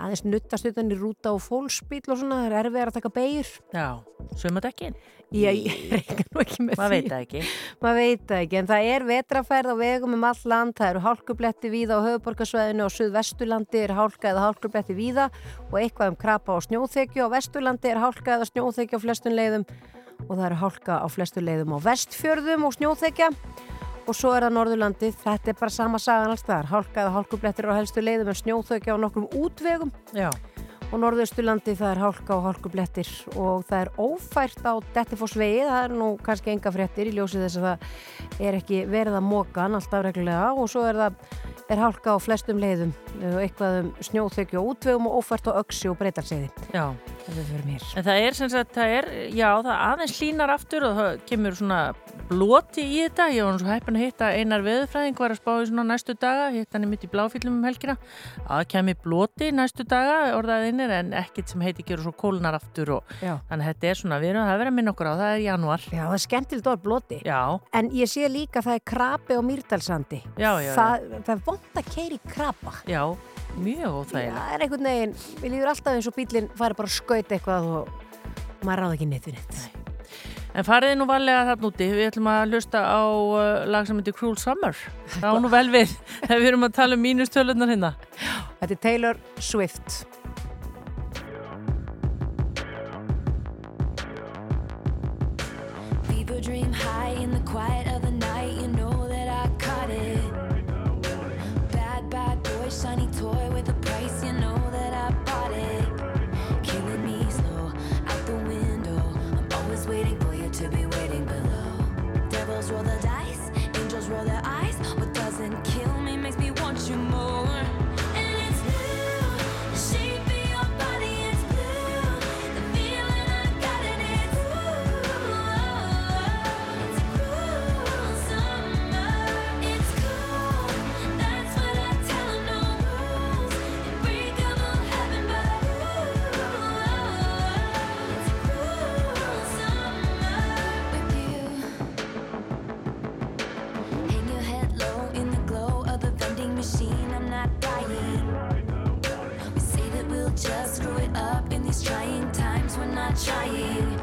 aðeins nuttast utan í rúta og fólksbíl og svona, það er erfið að taka beigir Já, sumadekkin. Já, ég reyna nú ekki með Maður því veit það ekki. maður veit það ekki, en það er vetrafærð á vegum um all land, það eru hálkubletti víða á höfuborgarsvæðinu og suðvesturlandi er hálka eða hálkubletti víða og eitthvað um krapa og snjóþekju á vesturlandi er hálka eða snjóþekju á flestun leiðum og það eru hálka á flestum leiðum á vestfjörðum og snjóþekja og svo er það Norðurlandi, þetta er bara sama sagan alls þar, hálka eða hálkublettir á helstu leiðum en snjóþekja á nokkrum útvegum. Já. og Norðausturlandi það er hálka og hálkublettir. Og það er ófært á Dettifossvegi, það er nú kannski enga fréttir í ljósið þess að það er ekki verið að móka alltaf reglulega. Og svo er það er hálka á flestum leiðum. Eitthvað um snjóþekju og útvegum og ófært á öksi og breytarseiði. Það. En það er sem sagt, það er, já, það aðeins hlínar aftur og það kemur svona bloti í þetta. Ég var svo heppin að hitta einar veðurfræðing, var að spá í svona næstu daga, hitt hann í mitt í bláfílum um helgina. Að kemur bloti næstu daga, orðaðinir, en ekkit sem heiti gerur svo kólnar aftur og Já. þannig að þetta er svona, við erum að vera að minna okkur á, það er januar. Já, það er skemmtilegt orð bloti. Já. En ég sé líka að það er krapi á Mýrdalsandi. Já, já, já. Það, mjög óþægilega. Það er einhvern veginn, við líður alltaf eins og bílinn fari bara að skauta eitthvað og maður ráð ekki neitt við neitt. En fariði nú varlega þarna úti, við ætlum að hlusta á uh, lag sem heitir Cruel Summer. Það á nú vel við, [laughs] þegar við erum að tala um mínustölunar hérna. Þetta er Taylor Swift. Fever dream high in the quiet of the night. Up in these trying times. We're not trying.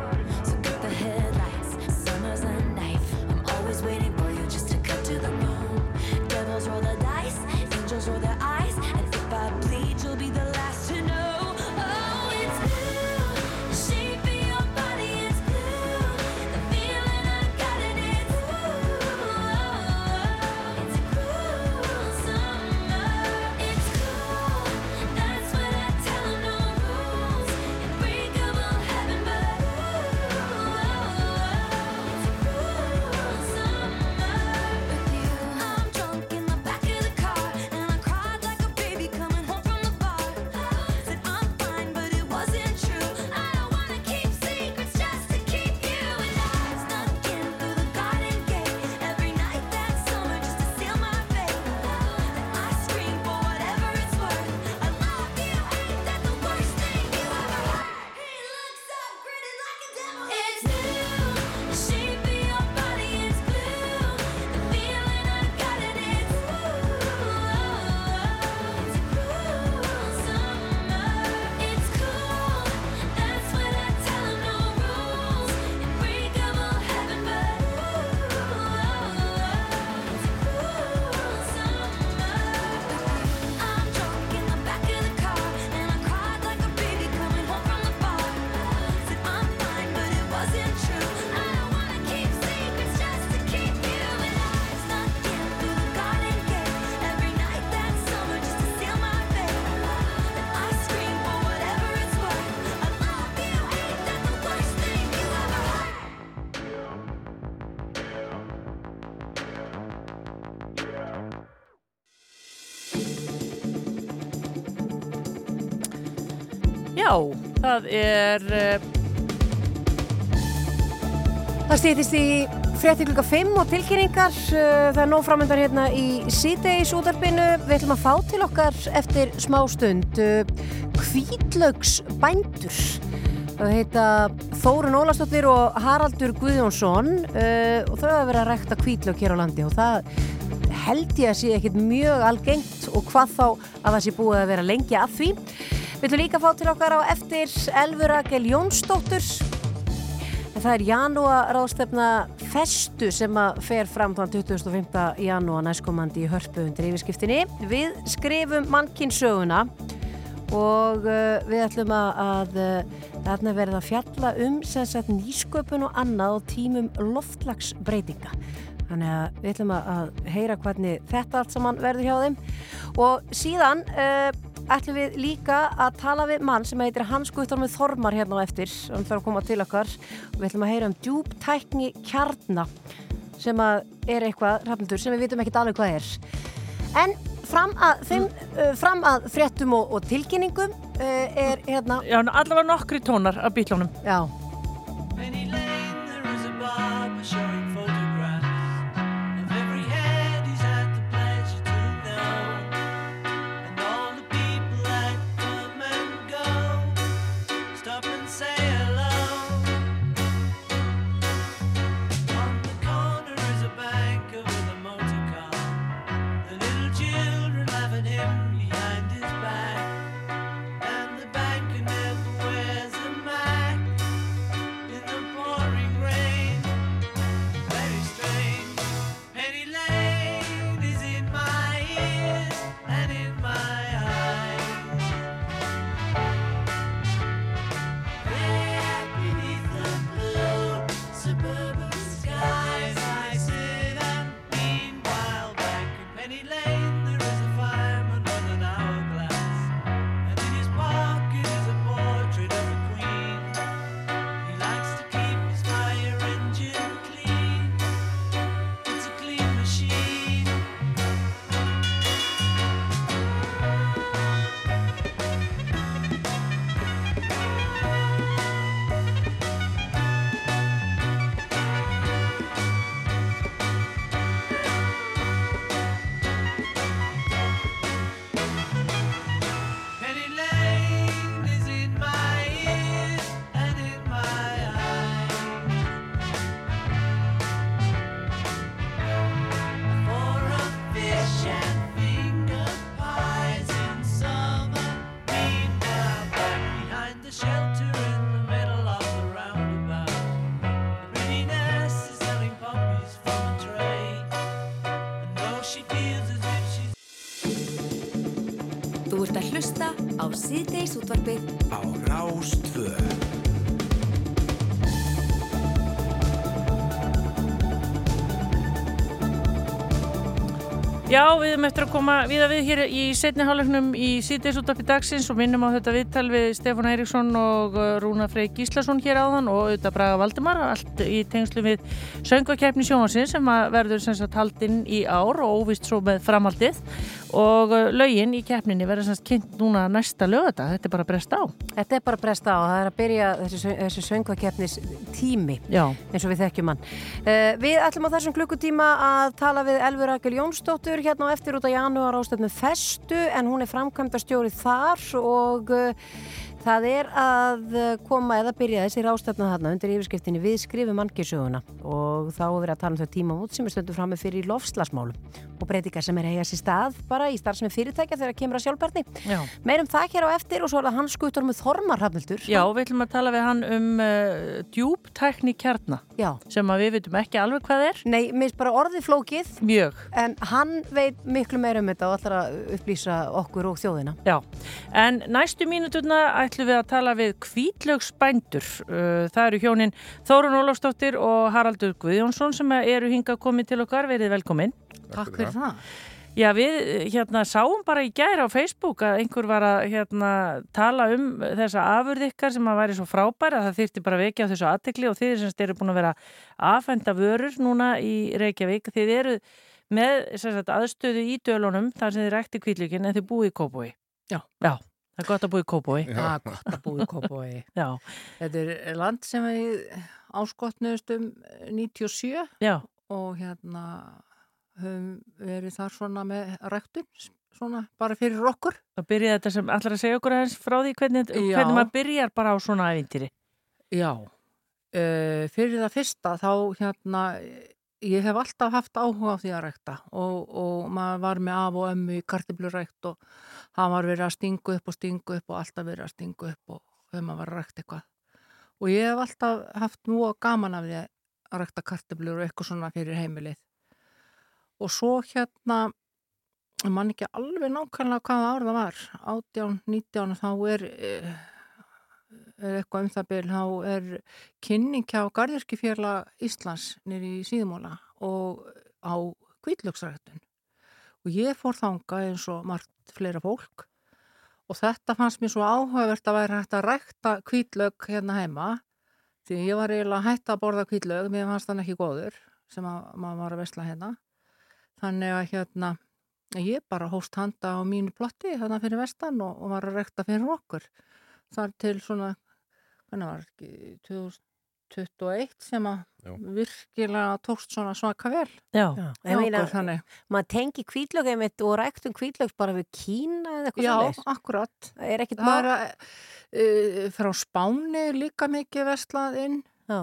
Það er, uh, Það stýttist í frétti klukka 5 og tilkynningar. Uh, Það er nóg framöndan hérna í síðdeis útarpinu. Við ætlum að fá til okkar eftir smá stund kvítlaugs bændur. Það heita Þórun Ólastóttir og Haraldur Guðjónsson og þau hafa verið að rekta kvítlaug hér á landi og það held ég að sé ekkit mjög algengt og hvað þá að það sé búið að vera lengi að því. Við ætlum líka fá til okkar á eftir Elfur Rakel Jónsdóttur En það er janúar ráðstefna festu sem að fer fram þann 25. janúar næstkomandi í hörpu undir yfirskiptinni. Við skrifum mannkinsöguna og uh, við ætlum að, uh, þarna verða að fjalla um sagt nýsköpun og annað á tímum loftlagsbreytinga. Þannig að við ætlum að heyra hvernig þetta allt saman verður hjá þeim og síðan uh, ætlum við líka að tala við mann sem heitir Hans Guttormur Þormar hérna á eftir. Hann þarf að koma til okkar. Og við ætlum að heyra um djúptækni kjarna sem að er eitthvað rafnendur sem við vitum ekkert alveg hvað er. En fram að, þeim, uh, fram að fréttum og, og tilkynningum uh, er hérna Já, allavega nokkri tónar af bílónum. Já, Erum eftir að koma við að við hér í setni hálfleiknum í síðdeisúttarpi dagsins og minnum á þetta viðtal við Stefán Eiríksson og uh, Rúna Frey Gíslason hér áðan og auðvitað Braga Valdimar, allt í tengslu við söngvakeppni sjónvarsins sem verður sem sagt haldinn í ár og óvist svo með framhaldið og uh, lögin í keppninni verður sem sagt kynnt núna næsta lögata, þetta er bara brest á. þetta er bara að bresta á það er að byrja þessi, þessi söngvakeppnis tími Já. eins og við þekkjum hann uh, Við ætlum á þessum klukkutíma að tala við Elfur Rakel Jónsdóttur hérna á eftir út á janúar ástöfnu festu en hún er framkvæmdastjóri þar og uh, það er að uh, koma eða byrja þessi rástefna þarna undir yfirskriftinni við skrifum mannkjörsöguna og þá er verið að tala um þau tíma út sem er stöndu frammi fyrir lofslagsmálum og breytingar sem er eiga sér stað bara í starfsemi fyrirtækja þegar kemur að sjálfbarni Já. Meirum það hér á eftir og svo er það hans skutur með Þormar Hrafnildur Já, við ætlum að tala við hann um uh, djúptækni kjarna Já. sem að við veitum ekki alveg hvað er. Nei, mér finnst bara orðið flókið Mjög. en hann veit miklu meira um þetta og ætlar að upplýsa okkur og þjóðina Já, en næstu mínutuna ætlum við að tala við kvítlögsbændur. Uh, Það eru hjónin Þórun Ólafsdóttir og Haraldur Guðjónsson sem eru hingað komið til okkar. Verið velkomin. Takk fyrir það Já, við hérna sáum bara í gæri á Facebook að einhver var að hérna tala um þessa afurð ykkar sem að væri svo frábæra að það þyrfti bara vekja á þessu aðtekli og þið semst eru búin að vera aðfenda vörur núna í Reykjavík. Þið eru með sagt, aðstöðu í dölunum þar sem þið rækti kvítlíkin en þið búið í Kópói. Já. Já. Það er gott að búa í Kópói. Það er gott að búa í Kópói. [laughs] Já. Þetta er land sem við áskotnuðust um 97 Já. og hérna höfum verið þar svona með ræktun, svona bara fyrir okkur. Það byrjaði þetta sem allar að segja okkur aðeins frá því hvernig, hvernig maður byrjar bara á svona ævintýri. Já, uh, fyrir það fyrsta þá hérna, ég hef alltaf haft áhuga á því að rækta og, og maður var með af og ömmu í kartiblurækt og hann var verið að stingu upp og stingu upp og alltaf verið að stingu upp og þegar maður var að rækta eitthvað. Og ég hef alltaf haft nú gaman af því að rækta kartiblur og eitthvað svona fyrir heimilið. Og svo hérna, ég man ekki alveg nákvæmlega hvaða ár það var, 18, 19, þá er... Uh, er eitthvað um það byrj, þá er kynning hjá Garðirkifjörla Íslands nýri í síðumóla og á kvítlöksræktun. Og ég fór þanga eins og margt fleira fólk og þetta fannst mér svo áhugavert að væri hægt að rækta kvítlög hérna heima því ég var eiginlega hægt að borða kvítlög, mér fannst þann ekki góður sem að, maður var að vesla hérna. Þannig að hérna ég bara hóst handa á mínu plotti hérna fyrir vestan og, og var að rækta fyrir okkur þar til svona, hvernig var ekki, 2021 sem að Já. virkilega tókst svona svaka vel. Já. Já, Ég meina, maður tengi kvítlög einmitt og ræktum kvítlög bara við Kína eða eitthvað Já, svoleiðis. akkurat. Það er ekkit er mál. að, uh, frá Spáni líka mikið vestlað inn Já.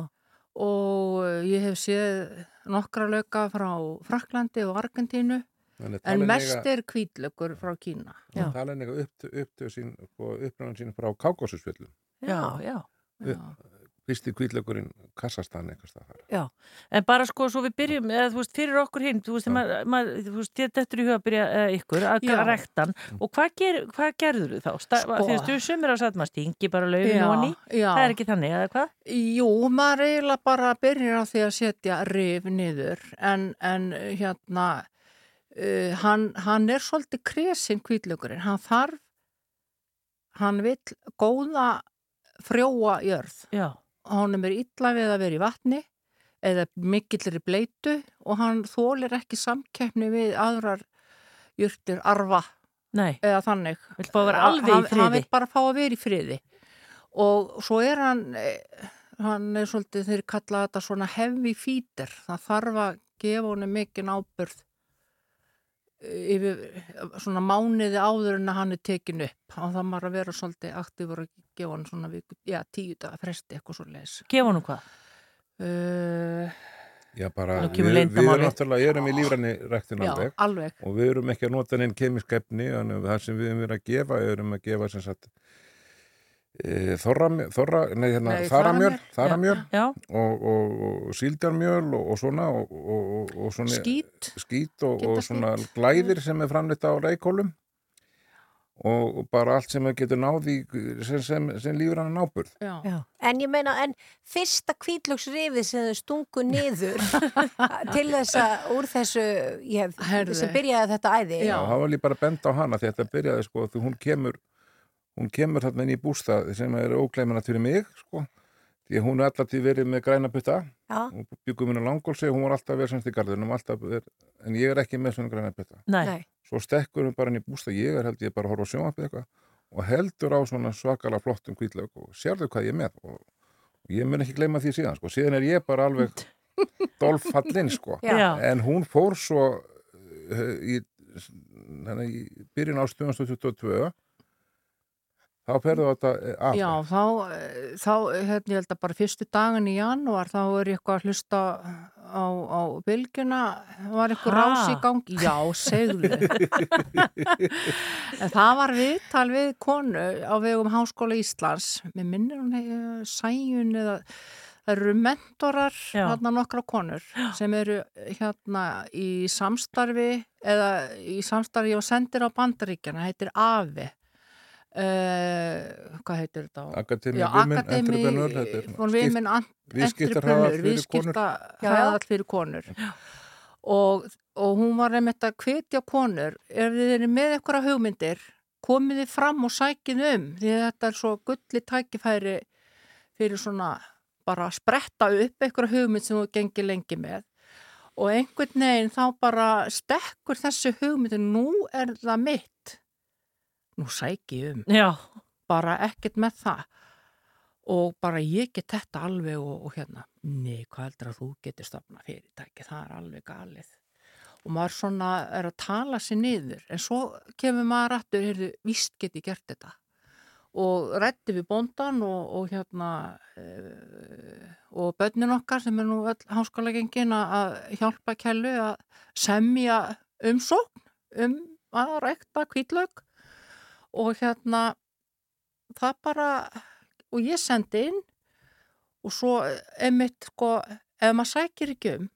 og uh, ég hef séð nokkra löka frá Fraklandi og Argentínu en mest er kvítlökur frá Kína. Það tala eitthvað upp, sín, uppræðan sín frá Kákósusfjöllum. Já, já. Fyrsti kvítlökurinn Kassastan eitthvað stað þar. Já, en bara sko svo við byrjum, eða þú veist, fyrir okkur hinn, þú veist, maður, maður, þú veist, þetta er í huga að byrja eða ykkur að rektan og hvað, ger, hvað gerður þú þá? Sta, Sko. Því að þú sumir á satt, maður stingi bara Já, og já. það er ekki þannig, eða hvað? Jú, maður eiginlega bara byrjar á því að setja rif niður en, en hérna uh, hann, hann er svolítið kresin kvítlökurinn, hann þarf hann vill góða frjóa jörð Já. Honum er illa við að vera í vatni eða mikillri bleitu og hann þólir ekki samkeppni við aðrar jurtir arfa Nei. eða þannig. Í hann, hann vill bara fá að vera í friði. Og svo er hann hann er svolítið þeir kalla þetta svona heavy feeder. Það þarf að gefa honum mikinn ábyrð yfir svona mánuði áður en að hann er tekin upp. Og það maður að vera svolítið aktífur að gefa hann svona viku, já, tíu daga fresti eitthvað svo leis Gefa honum hvað? Uh, Já, bara, við, við erum náttúrulega, erum í lífræni ræktin Já, alveg. alveg. Og við erum ekki að nota neinn kemisk efni, þannig að það sem við erum verið að gefa, erum að gefa sem sagt e, þorra, þorra, nei, hérna, þaramjöl, þaramjöl, þaramjöl Já. og, og, og síldarmjöl og, og svona og, og, og, og svona Skít. skít og, svona glæðir sem er framleitt á reikólum og, bara allt sem getur náð í sem, sem, sem lífur hann náburð. Já. Já. En ég meina, en fyrsta kvítlöksrifið sem þau stungu niður [laughs] til þess að úr þessu ég, sem byrjaði þetta æði Já, það var líka bara að benda á hana því að þetta byrjaði sko, því hún kemur hún kemur þarna inn í bústað sem er ógleiminat fyrir mig sko, því að hún er alltaf til verið með græna putta. Já. og byggum minna langólsi og hún var alltaf verið semst í er, en ég er ekki með svona græna putta. Nei. Nei. svo stekkur hún bara inn í bústað ég er held ég bara að horfa á sjónvarpið eitthvað og heldur á svona svakala flottum hvítlaug og sérðu hvað ég er með? Og, og ég mun ekki gleyma því síðan sko, síðan er ég bara alveg [laughs] dolfallinn sko. En hún fór svo uh, í, í byrjun ást 2022 þá ferðu þetta eh, af Já, þá, eh, þá hérna, ég held að bara fyrstu dagan í janúar þá er ég eitthvað að hlusta á, á bylgjuna, var eitthvað rás í gangi. Já, segðu. en það var viðtal við konu á vegum Háskóla Íslands. Mér minnir hún sæjun eða það eru mentorar, Já. hérna nokkra konur sem eru hérna í samstarfi eða í samstarfi og sendir á bandaríkjana, heitir AFI. Uh, hvað heitir þetta? á- er skipt- Women Ant- viðskiptahraðall Entrepreneur, fyrir konur. viðskiptahraðall fyrir konur. Og, og hún var einmitt að hvetja konur ef þið eru með eitthvað hugmyndir komið þið fram og sækið um því þetta er svo gulli tækifæri fyrir svona bara að spretta upp eitthvað hugmynd sem þú gengir lengi með. Og einhvern veginn þá bara stekkur þessu hugmyndin nú er það mitt nú sæki um. Já. bara ekkert með það. Og bara ég get þetta alveg og, og hérna, nei, hvað heldur að þú getur stofna fyrirtæki, það er alveg galið. Og maður svona er að tala sér niður, en svo kemur maður aftur, heyrðu, víst get ég gert þetta. Og rætti við bóndan og, og hérna uh, og börnin okkar sem er nú öll háskóla gengin að hjálpa kellu að semja umsókn um að rækta kvítlaug og hérna það bara og ég sendi inn og svo emitt sko ef maður sækir ekki um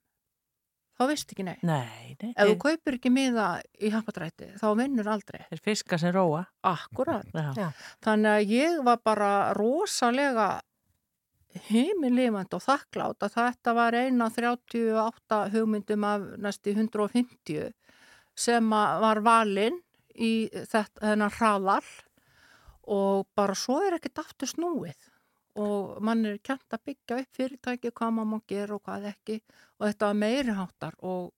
þá veist ekki nei. Nei, nei. Ef þú kaupir ekki miða í happadrætti þá vinnur aldrei. Þeir fiska sem róa. Akkurat. Já. Þannig að ég var bara rosalega heimilifand og þakklátt að þetta var eina 38 hugmyndum af næstu 150 sem að var valinn í þetta, þennan hraðal og bara svo er ekkert aftur snúið og mann er kjent að byggja upp fyrirtæki hvað maður má gera og hvað ekki og þetta var meiri háttar og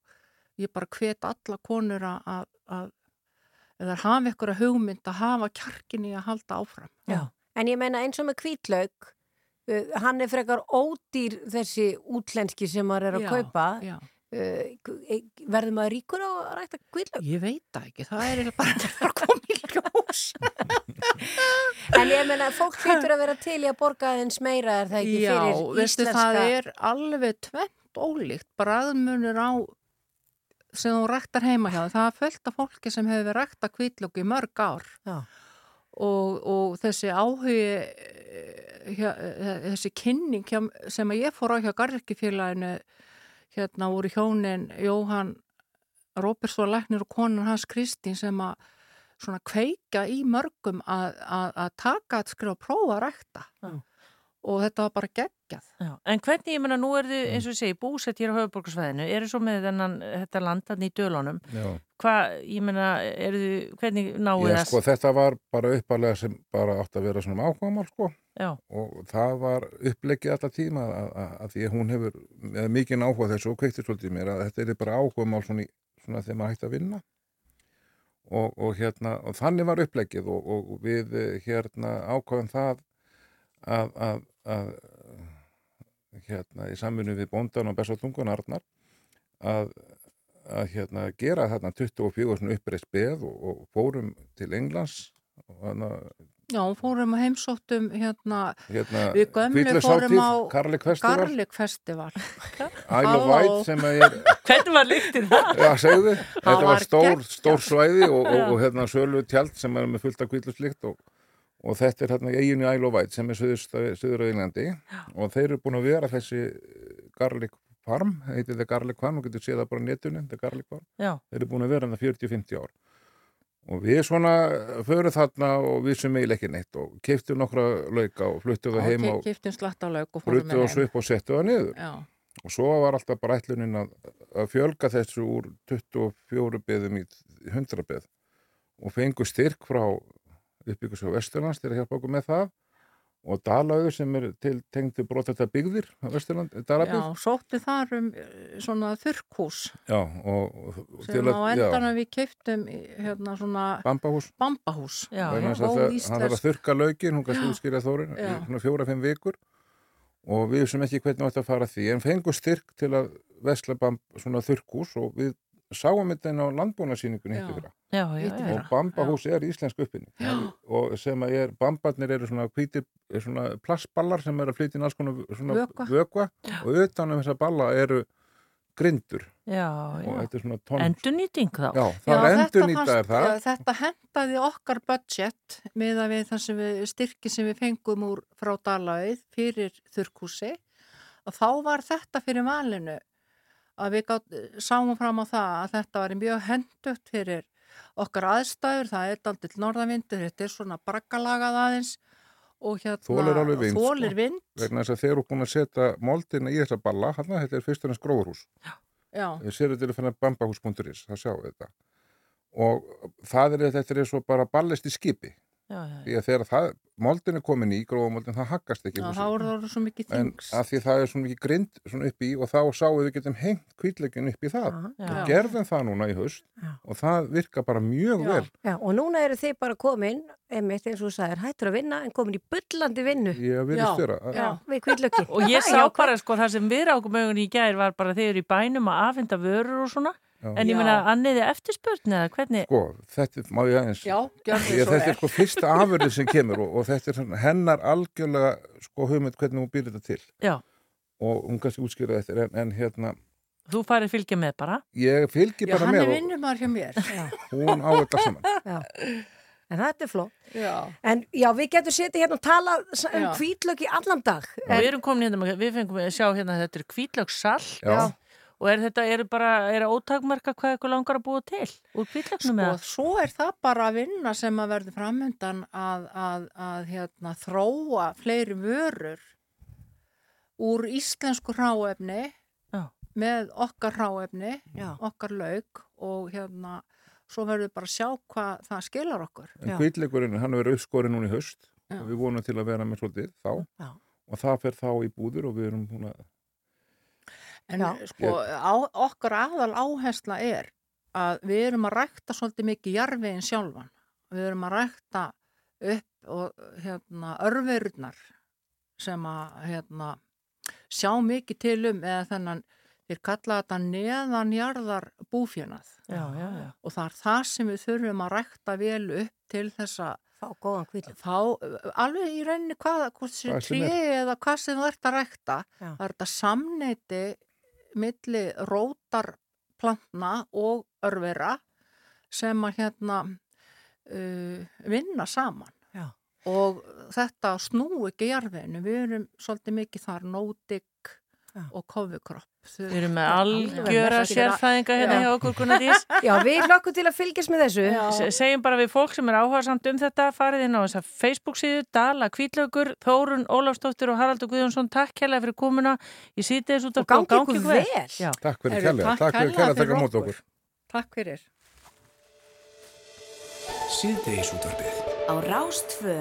ég bara hvet alla konur að, að, eða hafa ykkur að hugmynd að hafa kjarkin í að halda áfram. Já. En ég meina eins og með kvítlaug, uh, hann er frekar ódýr þessi útlenski sem maður er að Já, kaupa. já. Uh, verður maður ríkur á að rækta kvítlaug? Ég veit það ekki, það er bara að koma í ljós. [laughs] En ég meina, fólk hlutur að vera til í að borga aðeins meira, er það ekki Já, fyrir veistu, íslenska? það er alveg tvent ólíkt, bræðmunur á sem þú ræktar heima hjá það er fullt af fólki sem hefur rækta kvítlöku í mörg ár Já. og, og þessi áhugi eh, hjá, eh, þessi kynning hjá, sem að ég fór á hjá Garðirkifélaginu hérna voru hjónin Jóhann Róbersson Læknir og konan hans Kristín sem að svona kveika í mörgum að, taka að skrifa og prófa að rækta Já. Og þetta var bara geggjað Já. En hvernig, ég menna, nú er þið, eins og ég segi, búsett hér á höfuborgarsvæðinu, eru svo með þennan, þetta landan í dölunum. Já. Hvað, ég menna, eru þið, hvernig Já, þess? sko, þetta var bara uppalega sem bara átt að vera svona ákvæmál, sko. Já. Og það var upplegið alltaf tíma að, að, að því að hún hefur með mikið áhuga þessu og kveikti svolítið mér að þetta er bara ákvæmál svona, í- svona þegar maður hægt að vinna. Og, og hérna, og þannig var upplegið og, og við eh, hérna ákvæðum það að, að, að hérna í samvinnu við bóndan og bestatungun Arnar að, að hérna gera þarna 24 svona uppreist beð og, og fórum til Englands og hana, Já, fórum og heimsóttum hérna, Hérna, við gömlu fórum á Garlic Festival. Garlic Festival. Isle of Wight sem að er [laughs] Hvernig var líktið það? Já, segðu, þetta var stór, stór svæði og, og, og hérna sölu tjald sem er með fullt af kvítluslikt og, og þetta er hérna eiginu Isle of Wight sem er söður á Englandi og þeir eru búin að vera þessi eh, Garlic Farm, heitir það Garlic Farm og getur séð það bara á netinu, þetta er Garlic Farm. Já. þeir eru búin að vera hérna 40-50 ár. Og við svona förum þarna og við sem eiginlega ekki neitt og keiftum nokkra lauka og fluttum það heim og slattalauk og fórum bruttu og svo upp og settu það niður. Já. og svo var alltaf bara ætlunin að, að fjölga þessu úr 24 beðum í 100 beð. Og fengu styrk frá uppbyggjus á Vesturlands til að hjálpa okkur með það og Dalauður sem er til tengdu brotetta byggðir á Vesturland, Já, Dalabygg sótti þar um eh, svona þurrkús Já, og, og, sem á endanum við kiftum hérna svona Bambahús Bambahús. Já, Vegna já, þess að það- þarf að íslensk. þurka laukin, hún kannski Já. útskýra þórin Já. svona fjóra-fimm vikur og við sem ekki hvernig átt að fara að því en fengu styrk til að vesla bamb, svona þurrkús og við sáum þetta inn á landbúnarsýningunni hittu fyrra. Já, já, og bambahús er íslensk uppinni og sem að er, bambarnir eru svona hvítir, er svona plastballar sem eru að flytja inn alls konar svona Vökva. vökva. Og utan um þessa balla eru grindur. Já, og já. þetta er svona tonn Endurnýting þá? Já, það er er fannst- það. Já, þetta hendaði okkar budget með að við það sem við styrki sem við fengum úr frá Dalauð fyrir þurrkúsi og þá var þetta fyrir valinu að við gátt, sáum fram á það að þetta var mjög hendugt fyrir okkar aðstæður, það er aldrei norðavindur, þetta er svona braggalagað aðeins og hérna þólir alveg vind, þolir sko, vind. vegna þess að þeir eru búin að setja moldina í þessa balla, hann þetta er fyrst og næst gróðurhús. Ég sér þetta er fyrir bambahús.is það sjáu þetta. Og það er þetta er svo bara ballist í skipi Já, já, því að þegar það, moldin er komin í grófamoldin, það haggast ekki Já, húsið. þá er það svo mikið en þings. að því það er svo mikið grind svona upp í og þá sáum við getum hengt kvítleikin upp í það Já. og gerðum það núna í haust og það virka bara mjög Já. vel Já, og núna eru þið bara komin, einmitt eins og þú sagðir, hættur að vinna en komin í bullandi vinnu. Já. Og ég sá bara sko það sem við rákum augun í gær var bara þeir eru í bænum að afhenda vörur og svona Já. En ég Já. meina anniði eftirspurn eða hvernig sko, þetta má ég aðeins Já, Ég, svo þetta er sko fyrsta afurðin sem kemur og, og þetta er svona hennar algjörlega sko hugmynd hvernig hún býr þetta til Já. og hún kannski útskýra þetta en, en hérna, þú farið fylgja með bara ég fylgi Já, bara hann með er og vinnumar hjá mér. Já. hún á þetta saman Já. En þetta er flott. Já. En já, við getum setið hérna og tala s- um Já. kvíðlöki allan dag. og við erum komin hérna, við fengum að sjá hérna að þetta er kvítlökssall Já. Og er þetta, er bara, er ótakmarka hvað ykkur langar að búa til úr kvítlöksnum Sko, eða? svo er það bara að vinna sem að verður framöndan að, að, að hérna, þróa fleiri vörur úr íslensku ráefni Já. með okkar ráefni, Já. okkar lauk og hérna svo verður bara að sjá hvað það skilar okkur. en kvítleikurinn, hann verður uppskorinn núna í haust Já. og við vonum til að vera með svolítið þá Já. og það fer þá í búður og við erum búin að En sko, á, okkar aðal áhersla er að við erum að rækta svolítið mikið jarfiðin sjálfan. Við erum að rækta upp og hérna örverurnar sem að hérna, sjá mikið til um eða þennan, þeir kalla þetta neðanjarðar búfjönað. Já, já, já. Og það er það sem við þurfum að rækta vel upp til þess að fá góðan. Fá, alveg í rauninni hvað, hvort sem Hvað sem er. eða hvað sem þú ert að rækta. Já. Það er þetta samneiti milli rótarplantna og örvera sem að hérna uh, vinna saman. Já. Og þetta snú ekki jarðinu. Við erum svolítið mikið þar nótik og kofikropp. Við erum með algjöra sérfræðinga hérna hjá okkur Gunnar Dís. [laughs] Já, við hlökkum til að fylgjast með þessu. Se- Segjum bara við fólk sem er áhuga samt um þetta, farið inn á þessa Facebook síðu, Dala Kvítlaugur, Þórun Ólafsdóttir og Haraldur Guðjónsson, takk hérlega fyrir komuna í síðdeis út Og gangi ykkur vel. Já. Takk fyrir kærlega, takk fyrir kærlega kærlega að taka fyrir mót okkur. Takk fyrir. Síðdeis útvarpið. Á Rástfö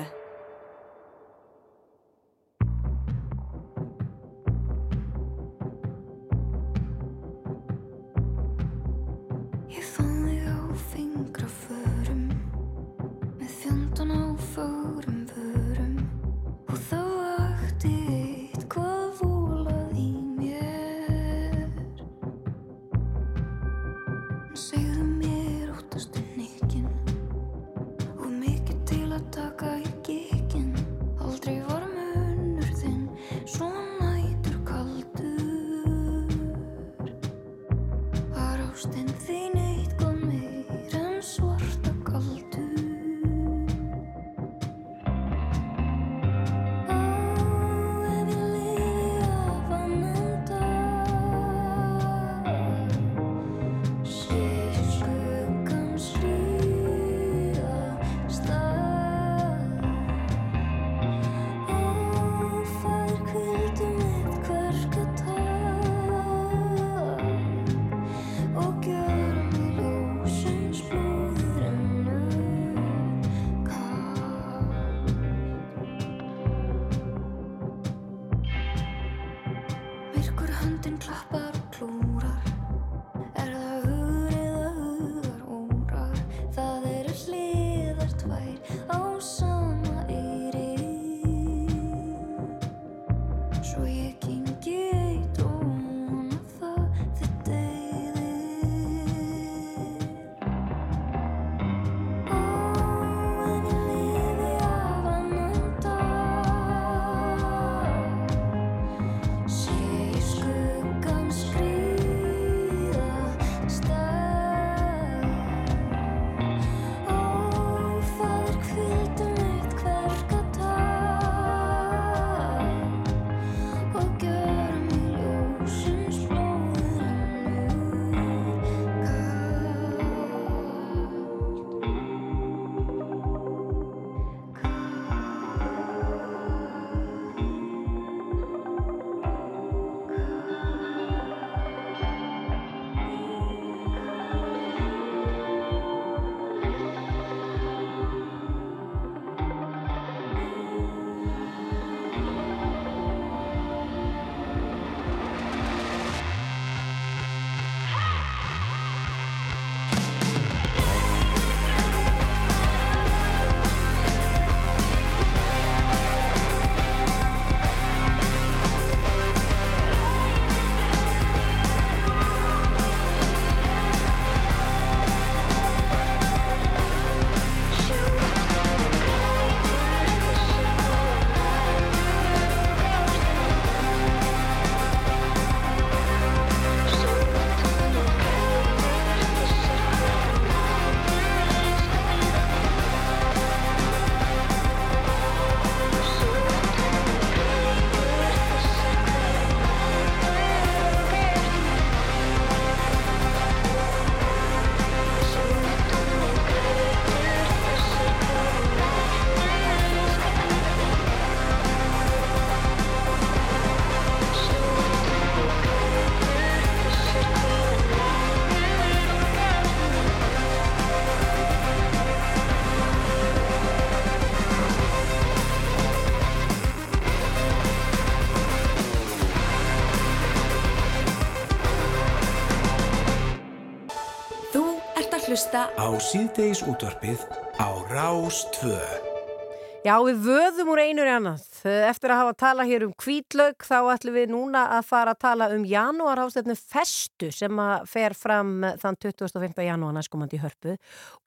hlusta Á síðdeis útvarpið á Rás 2. Já, við vöðum úr einur í annað. Eftir að hafa að tala hér um kvítlaug þá ætlum við núna að fara að tala um janúar ástefnu festu sem að fer fram þann 25. janúar næstkomandi í hörpu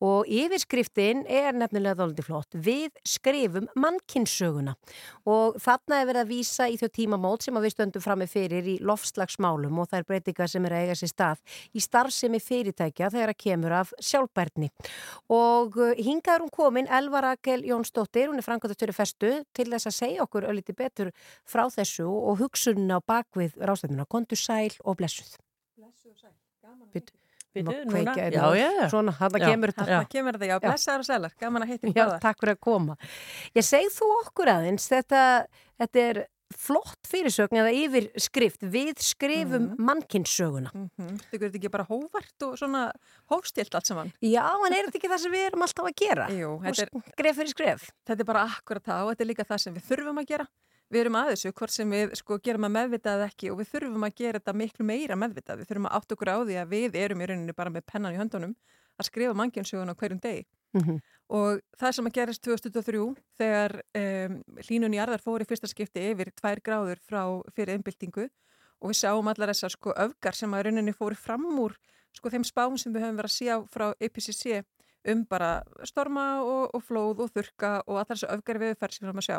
og yfirskriftin er nefnilega þóldi flott. Við skrifum mannkinsöguna og þarna er verið að vísa í þau tímamót sem að við stöndum frammi fyrir í lofslagsmálum og það er breytingar sem er að eiga sér stað í starfsemi fyrirtækja þegar að kemur af sjálfbærni. Og uh, hingað er hún komin, Elva Rakel Jónsdóttir, hún er festu til þess að segja okkur ölliti betur frá þessu og hugsunna á bakvið rástefnuna, kontu sæl og blessuð. Byttu, Bíddu, má núna? kveikja hérna. Já, já, já. Svona, Já, kemur þetta. þarna kemur þetta, já, blessaður og sælar, gaman að hitta Já, báðar. takk fyrir að koma. Ég segi þú okkur aðeins, þetta, þetta er flott fyrirsögn eða yfirskrift, við skrifum mm. mannkinsöguna. Mm Þau þetta ekki bara hóvart og svona hófstilt allt saman? Já, en er þetta ekki það sem við erum alltaf að gera? Jú, er skref fyrir skref. Þetta er bara akkurat það og þetta er líka það sem við þurfum að gera. Við erum að þessu, hvort sem við sko gerum að meðvitað ekki og við þurfum að gera þetta miklu meira meðvitað. Við þurfum að átt okkur á því að við erum í rauninni bara með pennan í höndunum að skrifa mannkjönsugun á hverjum degi. Mhm. Og það sem að gerist 2023 þegar um, hlínun í arðar fór í fyrsta skipti yfir tvær gráður frá fyrir innbyltingu og við sáum allar þessar sko öfgar sem að rauninni fóru fram úr sko þeim spám sem við höfum verið að sjá frá IPCC um bara storma og, og flóð og þurka og allar þessar öfgar viðferð sem við höfum að sjá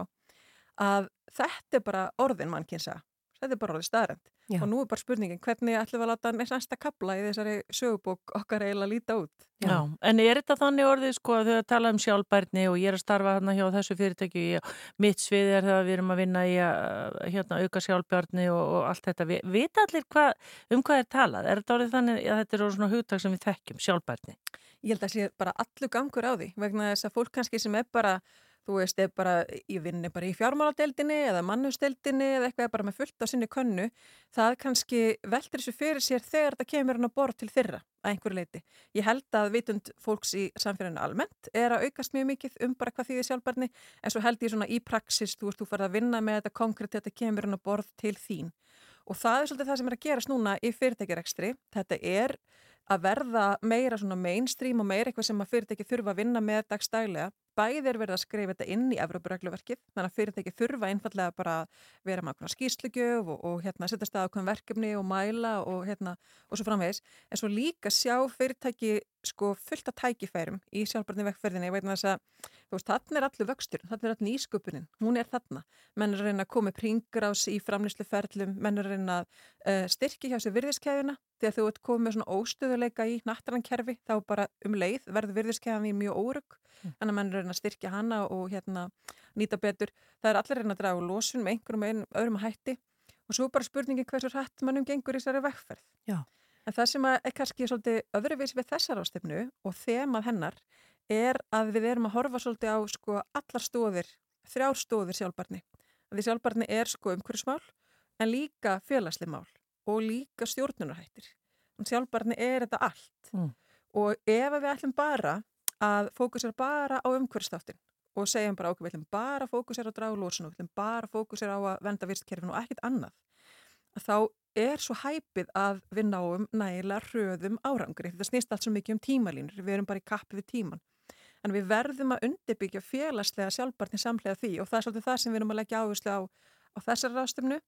að þetta er bara orðin mannkinsa þetta er bara orðið staðrænt Já. og nú er bara spurningin hvernig ætlum við að láta næsta kapla í þessari sögubók okkar eiginlega líta út Já, en er þetta þannig orðið sko að þau að tala um sjálfbærni og ég er að starfa hérna hjá þessu fyrirtæki og mitt svið er það að við erum að vinna í að hérna, auka sjálfbærni og, og allt þetta. Vi, vita allir hvað, um hvað er talað? Er þetta orðið þannig að þetta er orðið svona hugtak sem við þekkjum, sjálfbærni? Ég held að sé bara allur gangur á því vegna þess að fólk kannski sem er bara þú veist, er bara í vinni bara í fjármáladeildinni eða mannusteildinni eða eitthvað bara með fullt á sinni könnu það kannski veldur þessu fyrir sér þegar þetta kemur hann að borð til þeirra að einhverju leiti. Ég held að vitund fólks í samfélaginu almennt er að aukast mjög mikið um bara hvað þýðir sjálfbarni en svo held ég svona í praxis, þú veist, þú farið að vinna með þetta konkrétt, þetta kemur hann að borð til þín og það er svolítið það sem er að gerast núna í fyrirtækjarekstri. Þetta er að verða meira svona mainstream og meira eitthvað sem að fyrirtæki þurfa að vinna með dagstælega. Bæði er verið að skrifa þetta inn í Evrópuregluverkið, þannig að fyrirtæki þurfa einfallega bara að vera með okkur skýslugjöf og, og hérna, setja stað okkur verkefni og mæla og, hérna, og svo framvegis. En svo líka sjá fyrirtæki sko fullt af tækifærum í sjálfbarni vekkferðinni. Ég veit með þess að þú veist, þarna er allur vöxtur, þarna er allur nýsköpunin, hún er þarna. Menn er að reyna að koma upp ringrás í framlýsluferlum, menn er að reyna að uh, styrki hjá sér virðiskeiðuna að þú ert komið með svona óstöðuleika í nattarankerfi þá bara um leið verður virðiskeiðan því mjög órug. Þannig að menn er að styrkja hana og hérna nýta betur. Það er allir reyna að draga úr losun með einhverjum ein, öðrum að hætti og svo bara spurningin hversu hrætt mannum gengur í þessari vekkferð. Já. En það sem er kannski svolítið öðruvís við þessar ástefnu og þemað hennar er að við erum að horfa svolítið á sko allar stóðir, þrjár stóðir sjálfbarni. Því sjálfbarni er sko umhverjusmál en líka félagsli mál og líka stjórnunarhættir. Sjálfbarni er þetta allt. Mm. Og ef við ætlum bara að fókusera bara á umhverfstáttin og segjum bara okkur, við ætlum bara að fókusera á dragulósun og við ætlum bara að fókusera á að venda vistkerfin og ekkit annað að þá er svo hæpið að við náum nægilega hröðum árangri. Þetta snýst allt svo mikið um tímalínur, við erum bara í kappi við tíman. En við verðum að undirbyggja félagslega sjálfbarni samlega því og það er svolítið það sem við erum að leggja áherslu á, á þessar ráðstöfnu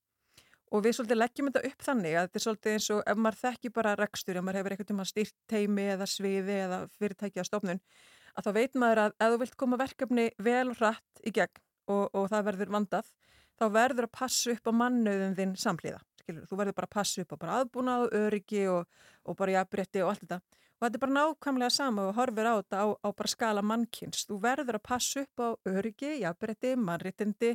og við svolítið leggjum þetta upp þannig að þetta er svolítið eins og ef maður þekki bara rekstur, ef maður hefur eitthvað tíma styrt teimi eða sviði eða fyrirtæki á stofnun, að þá veit maður að ef þú vilt koma verkefni vel og hratt í gegn og, og það verður vandað, þá verður að passa upp á mannauðum þinn samhliða. Skilur, þú verður bara að passa upp á bara aðbúnað og öryggi og, og bara jafnbretti og allt þetta. Og þetta er bara nákvæmlega sama og horfir á þetta á, á bara skala mannkynns. Þú verður að passa upp á öryggi, jafnbretti, mannréttindi,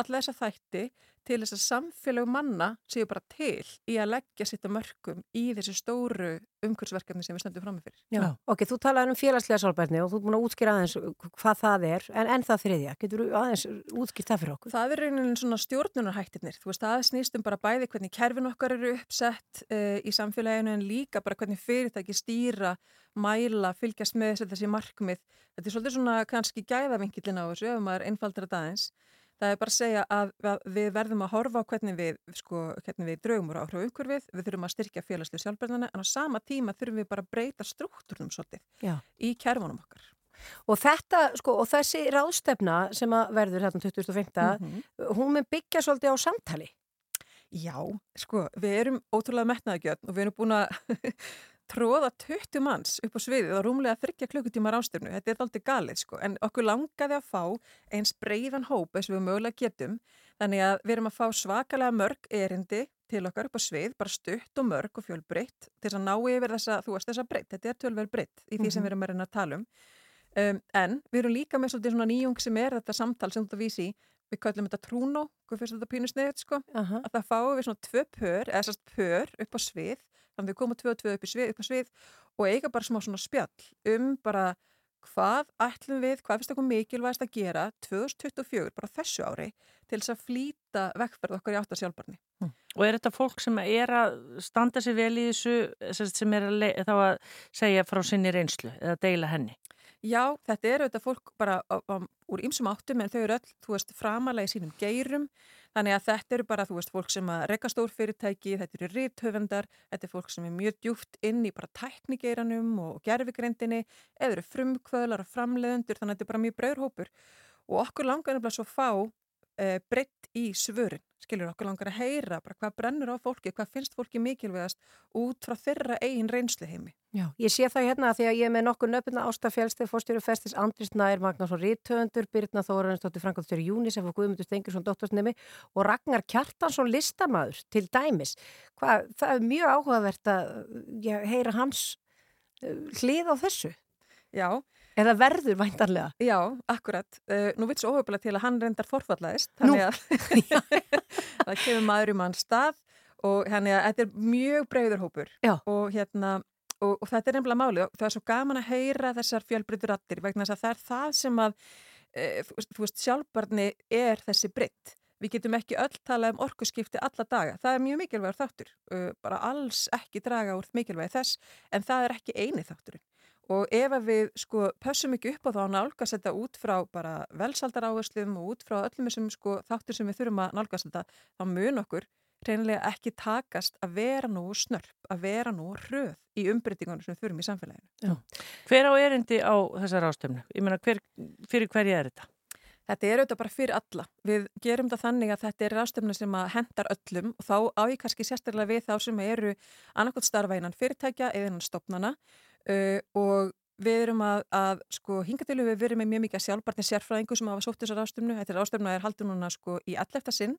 alla þessa þætti til þess að samfélag manna séu bara til í að leggja sitt að mörgum í þessi stóru umhverfsverkefni sem við stöndum fram með fyrir. Já, ok, þú talaði um félagslega sálbærni og þú er búin að útskýra aðeins hvað það er, en, en það þriðja, getur þú aðeins útskýrt það fyrir okkur? Það er rauninni svona stjórnunarhættirnir, þú veist, það snýst um bara bæði hvernig kerfin okkar eru uppsett uh, í samfélaginu en líka bara hvernig fyrirtæki stýra, mæla, fylgjast með þessi markmið. Þetta er svolítið svona kannski gæðavinkillin á þessu ef maður einfaldar þetta aðeins. Það er bara að segja að við verðum að horfa á hvernig við, sko, hvernig við draugum úr áhrif umhverfið, við þurfum að styrkja félagslega sjálfbærðana en á sama tíma þurfum við bara að breyta struktúrnum svolítið Já. í kerfunum okkar. Og þetta, sko, og þessi ráðstefna sem að verður hérna 2005, Mhm. hún mun byggja svolítið á samtali. Já, sko, við erum ótrúlega metnaðagjörn og við erum búin að tróða 20 manns upp á sviðið og rúmlega þryggja klukkutíma rástefnu. Þetta er aldrei galið, sko, en okkur langaði að fá eins breiðan hóp eins og við mögulega getum. Þannig að við erum að fá svakalega mörg erindi til okkar upp á svið, bara stutt og mörg og fjölbreytt til þess að ná yfir þessa, þú veist, þessa breytt. Þetta er tölver breytt í því sem Mhm. við erum að reyna að tala um. Um, en við erum líka með svolítið svona nýjung sem er þetta samtal sem þú vísi. Við kallum þetta trúnó, hvað fyrst þetta pínu sniðut sko, -huh. að það fáum við svona tvö pör, eða sérst pör upp á svið, þannig að við komum tvö og tvö upp, svið, upp á svið og eiga bara smá svona spjall um bara hvað ætlum við, hvað finnst okkur mikilvægast að gera 2024, bara þessu ári, til þess að flýta vekkferð okkar í átt að sjálfbarni. Og er þetta fólk sem er að standa sér vel í þessu, sem er að, þá að segja frá sinni reynslu eða deila henni? Já, þetta eru þetta fólk bara á, á, úr ymsum áttum en þau eru öll, þú veist, framalega í sínum geirum þannig að þetta eru bara, þú veist, fólk sem að reka stór fyrirtæki, þetta eru rithöfundar þetta er fólk sem er mjög djúft inn í bara tæknigeiranum og gerfigrindinni eða eru frumkvöðlar og framleiðundur þannig að þetta er bara mjög brauður hópur og okkur langar nefnilega svo fá e, breytt í svörin, skilur okkur langar að heyra bara hvað brennur á fólki, hvað finnst fólki mikilvægast út frá þeirra eigin reynsluheimi. Já, ég sé það hérna að því að ég er með nokkur nöfnuna Ásta Fjálsteð, fórstjóru festis Andris Nær, Magnarsson Rítöfundur, Birna Þóraðinsdóttir Frankóttur Júnis, og Guðmundur Stengursson Dóttorsnemi og Ragnar Kjartansson listamæður til dæmis. Hva, það er mjög áhugavert að já, heyra hans uh, hlið á þessu. Já. Eða verður væntanlega. Já, akkurat. Uh, nú vilt svo óhefnilega til að hann reyndar forfallaðist, þannig að [laughs] [laughs] það kemur maður um hann stað og þannig að þetta er mjög breyður hópur og, hérna, og, og þetta er nefnilega málið það er svo gaman að heyra þessar fjölbreytur rattir vegna þess að það er það sem að e, þú veist- sjálfbarni er þessi breytt. Við getum ekki öll talað um orkuskipti alla daga. Það er mjög mikilvægur þáttur. Uh, bara alls ekki draga úr mikilvægi þess en það er ekki eini þátturinn. Og ef við sko pössum ekki upp á þá að nálgast þetta út frá bara velsaldar áherslum og út frá öllum þessum sko þáttur sem við þurfum að nálgast þetta, þá mun okkur reynilega ekki takast að vera nú snörp, að vera nú hröð í umbreytingunum sem við þurfum í samfélaginu. Já. Hver á erindi á þessar ástöfnu? Ég meina, hver, fyrir hverja er þetta? Þetta er auðvitað bara fyrir alla. Við gerum þetta þannig að þetta er ráðstöfna sem að hendar öllum og þá á ég kannski sérstaklega við þá sem eru annarkot starfa innan fyrirtækja eða innan stopnana uh, og við erum að, að sko hingatilu við verum með mjög mikið sjálfbarni sérfræðingu sem hafa sótt þessar ráðstöfnu. Þetta er ráðstöfna er haldið núna sko í allefta sinn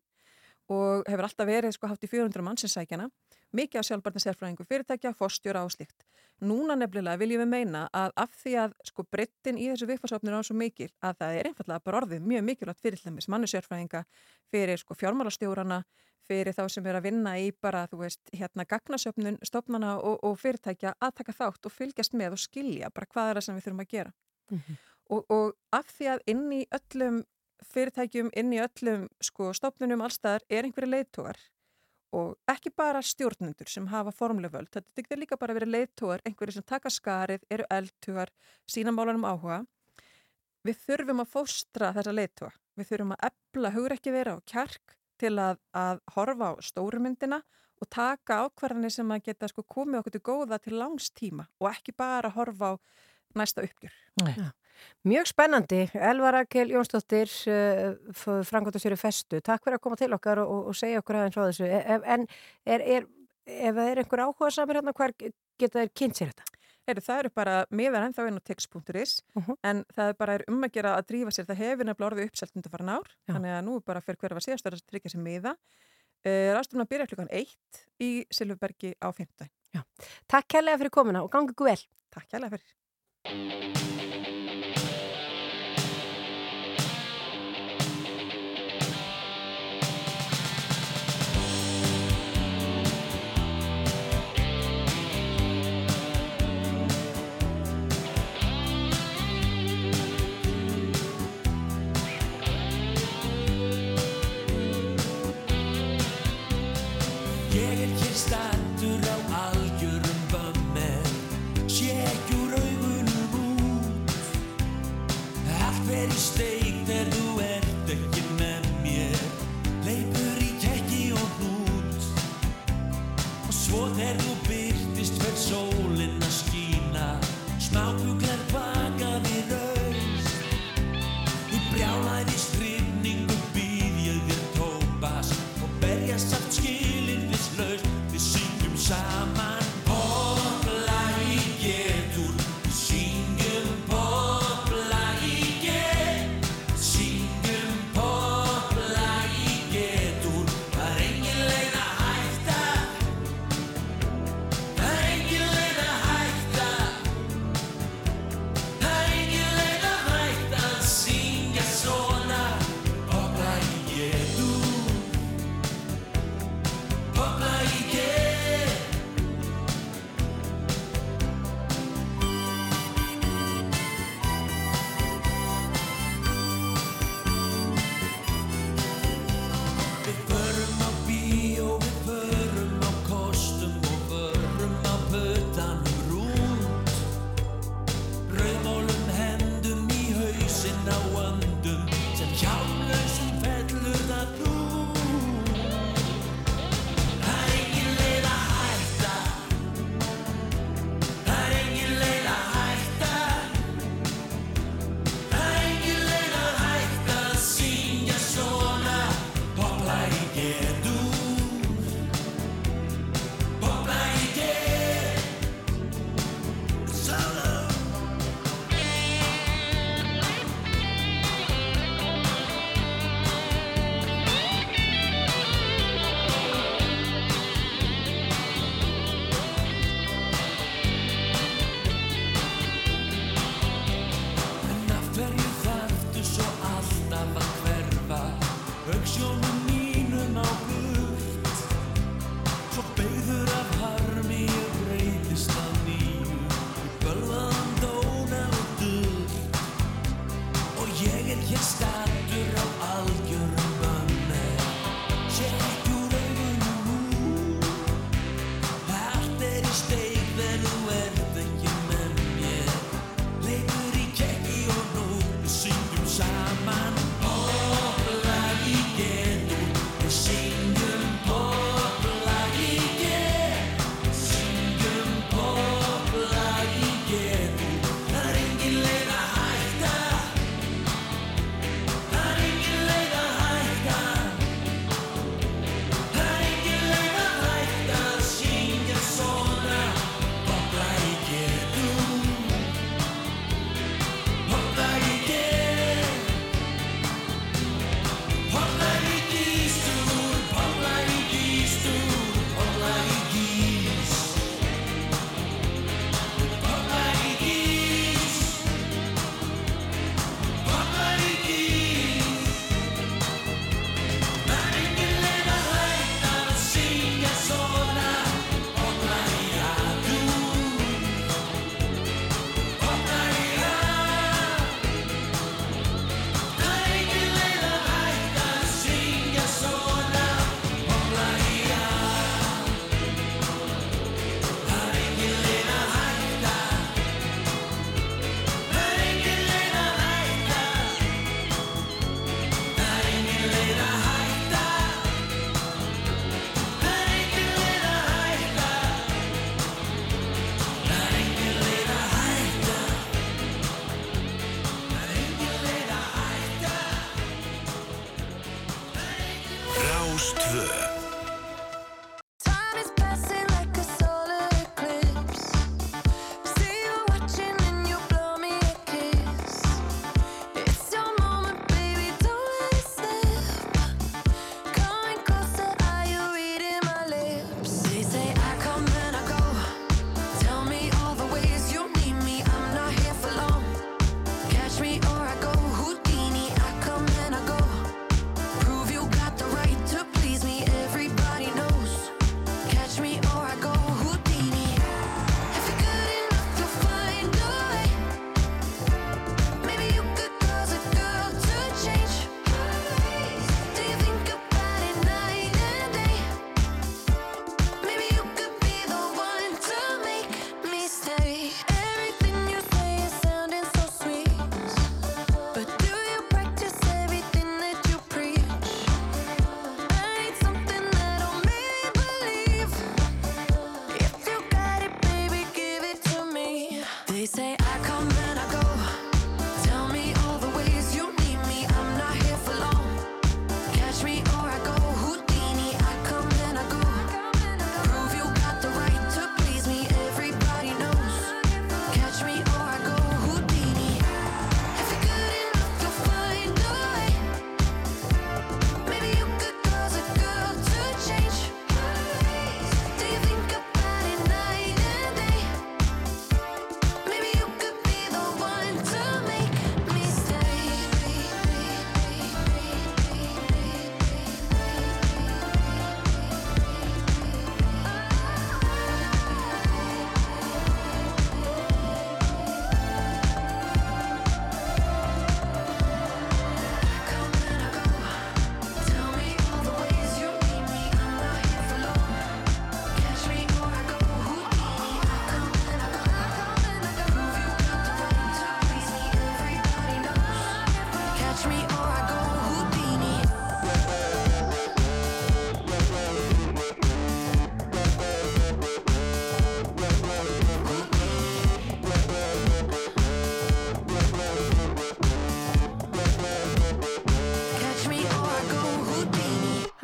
og hefur alltaf verið sko hátt í 400 mannsinsækjana, mikið af sjálfbarni sérfræðingu fyrirtækja, fórstjóra og slíkt. Núna nefnilega viljum við meina að af því að sko breyttin í þessu viðfarsofnir á svo mikil að það er einfallega bara orðið mjög mikilvægt fyrir hlæmis mannusjárfræðinga, fyrir sko fjármálastjórana, fyrir þá sem er að vinna í bara, þú veist, hérna gagnasöfnun, stofnana og, og fyrirtækja að taka þátt og fylgjast með og skilja bara hvað er það sem við þurfum að gera. Og, og af því að inn í öllum fyrirtækjum, inn í öllum sko stofnunum allstaðar er einhverju leiðtógar og ekki bara stjórnendur sem hafa formlega völd, þetta getur líka bara verið leiðtógar, einhverju sem taka skarið, eru eldtugar, sína málanum áhuga. Við þurfum að fóstra þessa leiðtóga, við þurfum að ebla hugrekki þeirra og kjark til að, að horfa á stórumyndina og taka ákvarðanir sem að geta sko komið okkur til góða til langs tíma og ekki bara horfa á næsta uppgjör. Já. Mjög spennandi. Elva Rakel Jónsdóttir, uh, frangotastjóri Festu, takk fyrir að koma til okkar og, og segja okkur aðeins frá þessu. E- En er, er, ef það er einhver áhuga samir hérna, hver geta þeir kynnt sér þetta? Heyri, það eru bara miðar ennþá inn á text.is en það er bara er um að gera að drífa sér það hefur nefnilega orðið uppselt undir farin ár Já. þannig að nú er bara fyrir hver að síðast að tryggja sér miða uh, Rástumna byrja klukkan eitt í Silfurbergi á 15 Já. Takk kærlega fyrir komuna og gangi ykkur vel. Takk kærlega fyrir. Út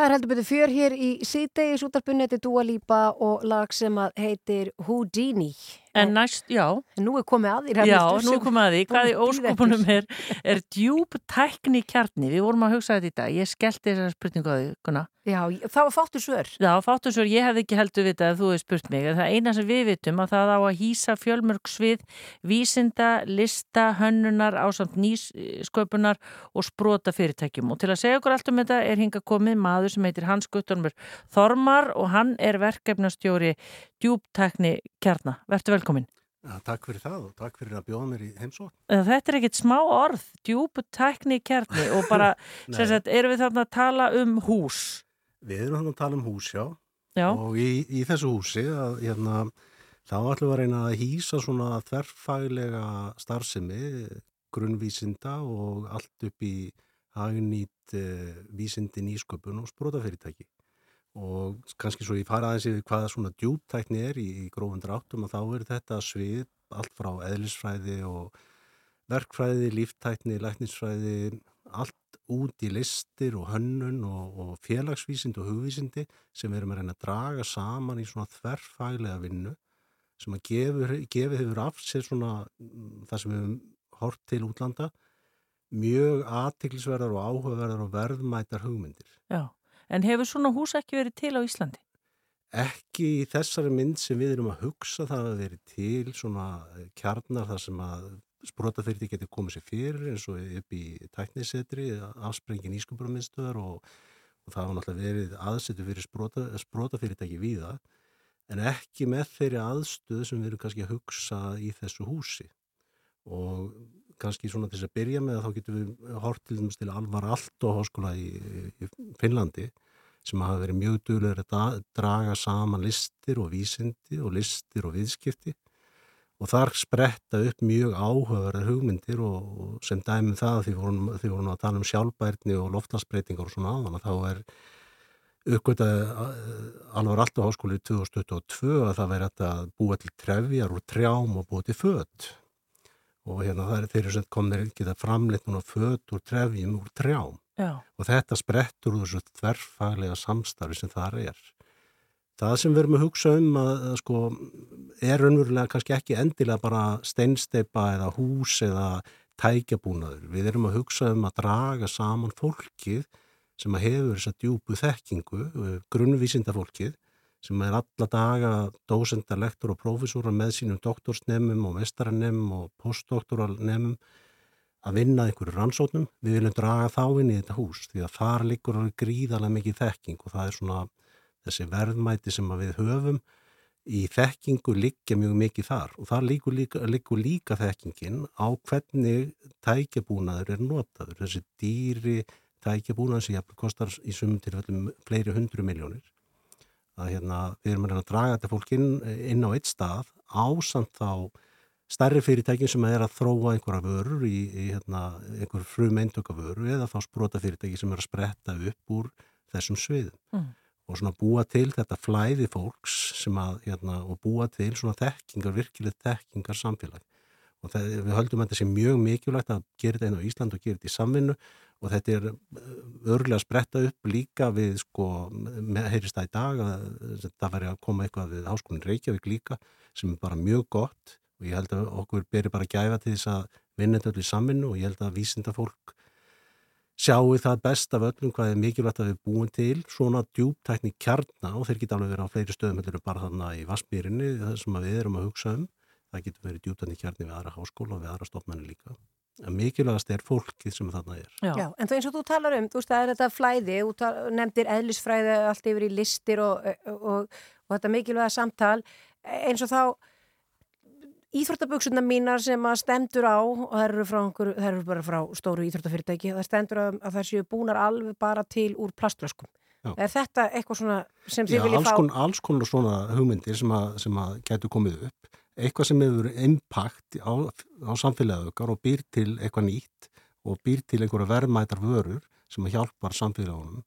Það er heldur betur fjör hér í síðdegis útarpunni, þetta er Dua Lipa og lag sem heitir Houdini. En næst, já. Nú er komið að því. Já, nú er komið að því. Hvað í óskopunum er, er djúb tækni kjarni? Við vorum að hugsa þetta í dag. Ég skellti þessar spurningu á því. Já, það var fáttu svör. Já, fáttu svör. Ég hefði ekki heldur vitað að þú hefði spurt mig. Það eina sem við vitum að það á að hýsa fjölmörg svið, vísinda, lista, hönnunar, ásamt nýsköpunar og sprota fyrirtækjum. Og til að segja okkur allt um þetta er hinga komið maður sem heitir Hans Guttormur Þormar og hann er verkefnastjóri djúbtækni kjarna. Vertu velkomin. Ja, takk fyrir það og takk fyrir að bjóða mér í heimsókn. Þetta er ekkit smá orð, djúbtækni kjarni og bara, [laughs] sagt, erum við þarna að tala um hús? Við erum hann að tala um hús, já. Já. Og í, í þessu húsi, að, hérna, þá ætlum við að reyna að hýsa svona þverfaglega starfsemi, grunnvísinda og allt upp í hagnýtt eh, vísindi nýsköpun og sprótafyrirtæki. Og kannski svo ég fara aðeins yfir hvaða svona djúptækni er í, í grófum dráttum að þá er þetta svið allt frá eðlisfræði og verkfræði, líftækni, læknisfræði, allt út í listir og hönnun og, og félagsvísind og hugvísindi sem við erum að reyna að draga saman í svona þverfaglega vinnu sem að gefur, gefið hefur af sér svona mm, það sem við höfum hort til útlanda mjög aðtiklisverðar og áhugaverðar og verðmætar hugmyndir. Já, en hefur svona hús ekki verið til á Íslandi? Ekki í þessari mynd sem við erum að hugsa það að verið til svona kjarnar þar sem að sprótafyrti getur komið sér fyrir eins og upp í tæknisetri, afsprengin ískumbraminstöðar og, og það hafa náttúrulega verið aðsetu fyrir sprota, sprótafyrirtæki víða en ekki með þeirri aðstöð sem við erum kannski að hugsa í þessu húsi og kannski svona til þess að byrja með þá getum við hort til dæmis til Alvar Alto háskóla í, í Finnlandi sem hafa verið mjög duglegur að draga saman listir og vísindi og listir og viðskipti. Og þar spretta upp mjög áhugaverðar hugmyndir og, og sem dæmum það því vorum, því vorum að tala um sjálfbærni og loftlagsbreytingar og svona áðan að þá er uppgötaði alvar alltaf háskóli 2022 að það væri að búa til trefjar úr trjám og búa til fött og hérna það er þeir eru sem komnir geta framleitt núna fött úr trefjum úr trjám Já. og þetta sprettur úr þessu þverfaglega samstarfi sem það er. Það sem við erum að hugsa um að, að sko, er raunverulega kannski ekki endilega bara steinsteipa eða hús eða tækjabúnaður. Við erum að hugsa um að draga saman fólkið sem að hefur þessa djúpu þekkingu, eh, grunnvísinda fólkið, sem er alla daga dósendar, lektor og prófessóra með sínum doktorsnemum og mestaranemum og postdoktoralnemum að vinna einhverju rannsóknum. Við viljum draga þá inn í þetta hús því að þar liggur gríðarlega mikið þekking og það er svona þessi verðmæti sem við höfum í þekkingu liggja mjög mikið þar og þar liggur líka, liggur líka þekkingin á hvernig tækjabúnaður er notaður. Þessi dýri tækjabúnaður sem jafnvel kostar í sumum tilfellum fleiri hundru miljónir. Að hérna, við erum að draga þetta fólk inn, inn á eitt stað ásamt þá stærri fyrirtækin sem er að þróa einhverja vörur í, í hérna, einhver frum eintöka vöru eða þá sprota fyrirtæki sem er að spretta upp úr þessum sviðum Mm. og svona búa til þetta flæði fólks sem að, hérna, og búa til svona þekkingar, virkilegt þekkingar samfélag. og það, við höldum að þetta sé mjög mikilvægt að gera þetta einn á Ísland og gera þetta í samvinnu og þetta er örgulega að spretta upp líka við sko, með, heyrist það í dag að það væri að koma eitthvað við háskólinn Reykjavík líka sem er bara mjög gott og ég held að okkur beri bara gæfa til þess að vinna þetta öll í samvinnu og ég held að vísinda fólk sjáu það best af öllum hvað er mikilvægt að við búum til svona djúptækni kjarna og þeir geta alveg verið á fleiri stöðum heldur en bara þarna í Vassmýrinni það sem að við erum að hugsa um. Það getur verið djúptækni kjarni við aðra háskóla og við aðra stofmenni líka. En mikilvægast er fólkið sem þarna er. Já. Já, en þú eins og þú talar um, þú veist, það er þetta flæði, þú nefndir eðlisfræði allt yfir í listir og, og, og, og þetta mikilvæga samtal, eins og þá íþróttaböksunar mínar sem að stendur á, og það eru, einhver, það eru bara frá stóru íþróttafyrirtæki, það stendur að, að það séu búnar alveg bara til úr plastflöskum. Já. Er þetta eitthvað svona sem þið Já, viljið fá? kon, alls konar svona hugmyndir sem að, að getur komið upp eitthvað sem hefur impact á, á samfélagið okkar og býr til eitthvað nýtt og býr til einhverja verðmætar vörur sem að hjálpar samfélagunum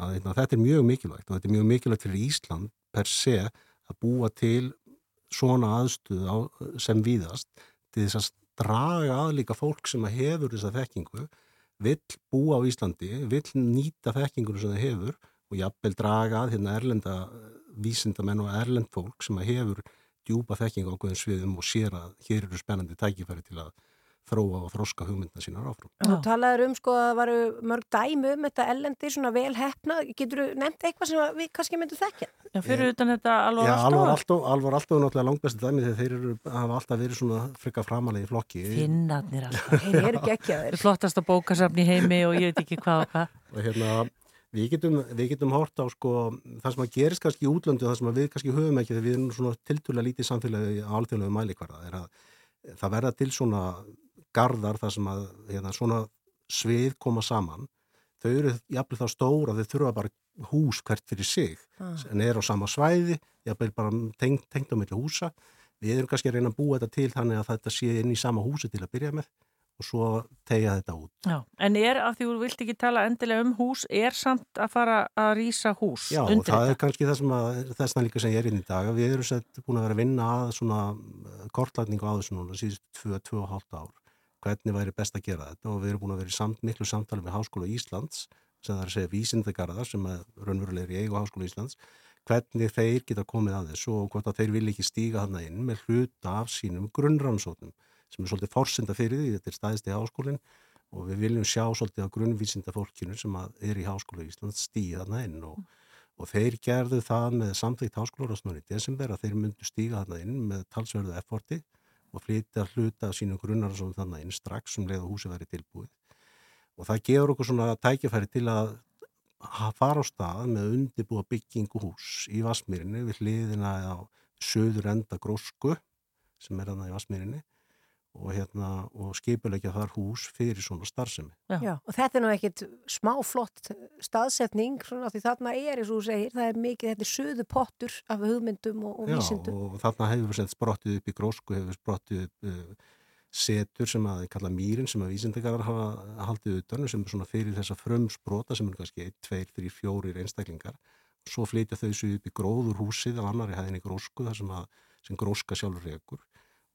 að, að þetta er mjög mikilvægt og þetta er mjög mikilvægt fyrir Ísland per se að búa til svona aðstuð á, sem víðast til þess að draga að líka fólk sem að hefur þessa þekkingu vill búa á Íslandi, vill nýta þekkingur sem það hefur og jafnvel draga að hérna erlenda vísindamenn og erlend fólk sem að hefur djúpa þekking á okkur sviðum og sér að hér eru spennandi tækifæri til að þróa og þroska hugmynda sínar áfram. Þú talaður um sko að það varu mörg dæmi um þetta ellendi svona vel hefna, getur þú nefnt eitthvað sem við kannski myndum þekkja? Já, fyrir utan þetta Já, alvar alltaf. alltaf, alvar alltaf er náttúrulega langbæsti dæmi þegar þeir eru, hafa alltaf verið svona frikka framalega í flokki. Finnarnir alltaf. [laughs] Þeir eru geggjaðir. Flottasta bókasafn í heimi og ég veit ekki hvað og hvað. Og hérna, við getum, við getum hort á sko, það sem að gerist kannski í útlöndu, það sem við kannski höfum ekki þegar við erum svona tiltúrlega lítið samfélagi á alþjóðlegu mælikvarða, er að það verða til svona garðar þar sem að hérna, svona svið koma saman þau eru jafnvel þá stóra þau þurfa bara hús hvert fyrir sig Ah. en er á sama svæði jafnvel bara tengt, tengt á milli húsa við erum kannski að reyna að búa þetta til þannig að þetta sé inn í sama húsi til að byrja með og svo tegja þetta út Já, en er, af því þú vilt ekki tala endilega um hús, er samt að fara að rýsa hús Já, og það þetta? er kannski það sem að þessna líka sem ég er inn í dag við erum sett búin að vera að vinna að svona eh, kortlækningu á þessu núna síðust 2-2,5 ár hvernig væri best að gera þetta og við erum búin að vera í samt, miklu samtali með Háskóla Íslands sem það er að segja vísindagarðar sem er raunverulegri í eigu Háskóla Íslands hvernig þeir geta komið að þessu og hvort að þeir vil ekki stíga þarna inn með hluta af sínum grunnrannsóknum sem er svolítið forsenda fyrir því, þetta er staðist í háskólinn og við viljum sjá svolítið á grunnvísinda fólkinu sem er í Háskóla Íslands stíga þarna inn og, og þeir gerðu það með samþýtt háskólarásnur í desember að þeir myndu stíga þarna inn með talsverðu efforti og flytja hluta sínum grunnrannsóknum þarna inn strax sem leið og húsi væri tilbúið. Og það gefur okkur svona tækifæri til að fara á stað með undirbúa byggingu hús í Vassmýrinni við hliðina á söður enda grósku sem er þarna í Vassmýrinni og, hérna, og skipulegja þar hús fyrir svona starfsemi. Já. Já, og þetta er nú ekkit smá flott staðsetning, svona því þarna er, eins og þú segir, það er mikið, þetta er söðu pottur af hugmyndum og, og Já, vísindum. og þarna hefur sett sprottið upp í grósku, hefur sprottið upp uh, setur sem að kalla mýrin sem að vísindegarar hafa haldið utan sem er svona fyrir þessa frumsprota sem er kannski 1, 2, 3, 4 einstaklingar svo flytja þau svo upp í gróður húsið á annari hæðinni grósku þar sem, að, sem gróska sjálfur rekur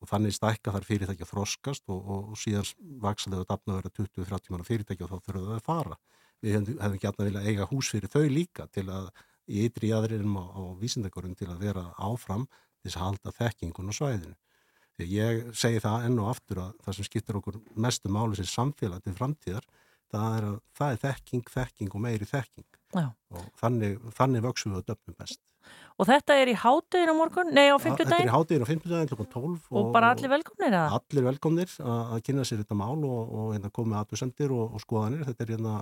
og þannig stækka þar fyrirtæki að þroskast og, og, og síðan vaksa þau að dafna að vera 20-30 manna fyrirtæki og þá þurfa þau að fara. Við hefum, hefum ekki að vilja eiga hús fyrir þau líka til að í ytri aðriðum á, á vísindagörun til að vera áfram þess að halda þekkingun á svæðinu. Þegar ég segi það enn og aftur að það sem skiptir okkur mestu máli sem samfélag til framtíðar það er að það er þekking, þekking og meiri þekking Já. og þannig, þannig vöksum við að döfnum best. Og þetta er í háttegin á morgun, nei á Þetta er í háttegin á 50 daginn klokkan 12 og bara allir velkomnir að allir velkomnir að, að kynna sér þetta mál og, og hérna, koma aðdusendir og, og skoðanir. Þetta er, hérna,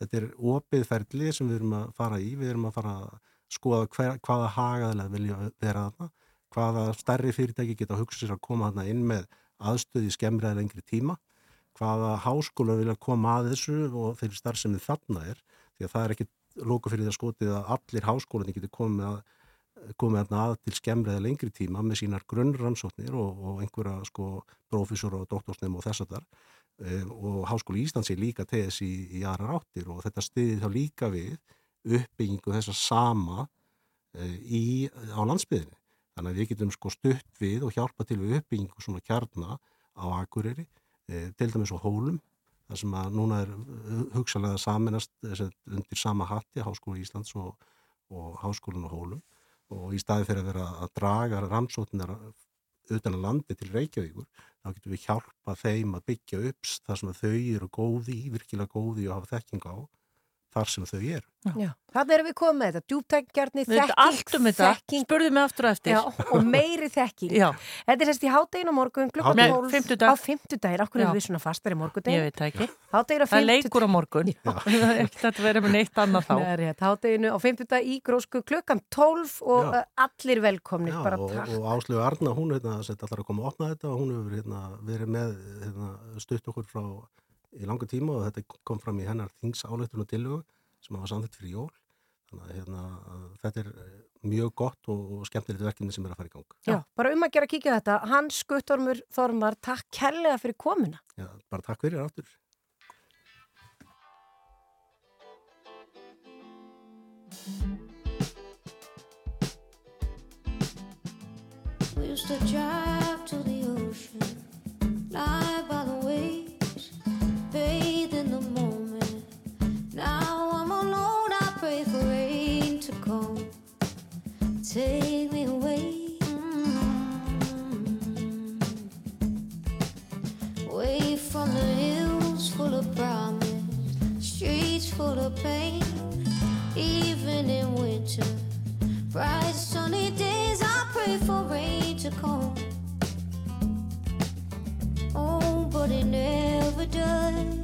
þetta er opið ferli sem við erum að fara í. Við erum að fara að skoða hver, hvaða hagaðilega vilja vera þarna, hvaða stærri fyrirtæki geta hugsað sér að koma þarna inn með aðstöði skemmri eða lengri tíma, hvaða háskóla vilja koma að þessu og þeirri starf sem þið þarna er, því að það er ekki lóku fyrir það skotið að allir háskólinni getur komið að komið þarna að til skemmri eða lengri tíma með sínar grunnrannsóknir og, og einhverja sko profesor og doktorsnefn og þess að þar e, og Háskóli Íslands er líka TS í, í aðrar áttir og þetta stiði þá líka við uppbyggingu þessa sama e, í, á landsbyðinni. Þannig að við getum sko stutt við og hjálpa til við uppbyggingu svona kjarna á Akureyri, e, til dæmis á Hólum, þar sem að núna er uh, hugsalega saminast undir sama hatti, Háskóla Íslands og, og Háskólan á Hólum. Og í staði fyrir að vera að draga rannsóknar utan að landi til Reykjavíkur, þá getum við hjálpa þeim að byggja upp þar sem þau eru góði, virkilega góði og hafa þekking á þar sem þau eru. Já, þannig erum við komið með þetta, djúptækjarni, Við allt um þetta. Spurðu mig aftur og eftir. Já, og meiri þekking. Já. Þetta er sérst í háttegin á morgun, klukkan Nei, 12 fimmtudag. á fimmtudaginn, okkur erum við svona fastar í morgundaginn. Ég veit það ekki. Háttegin á Það er fimmtudag. leikur á morgun. [laughs] Það er ekkert að vera með neitt annað þá. Það er rétt, hátteginu á fimmtudag í grósku klukkan 12 og Já. allir velkomnir, Já, bara og, og Áslegu Arna, hún hérna, sem allar að koma að opna þetta og hún hefur hérna, verið með hérna, stutt okkur frá í langa tíma og þetta kom fram í hennar þingsáleiktun og tilögu sem hafa samþitt fyrir jól. Þannig að hérna, þetta er eh, mjög gott og, og skemmtilegt verkefni sem er að fara í gang. Já, bara um að gera að kíkja á þetta. Hans Guttormur Þormar, takk kærlega fyrir komuna. Já, bara takk fyrir aftur. We used to drive to the ocean, lie by Oh, but it never does.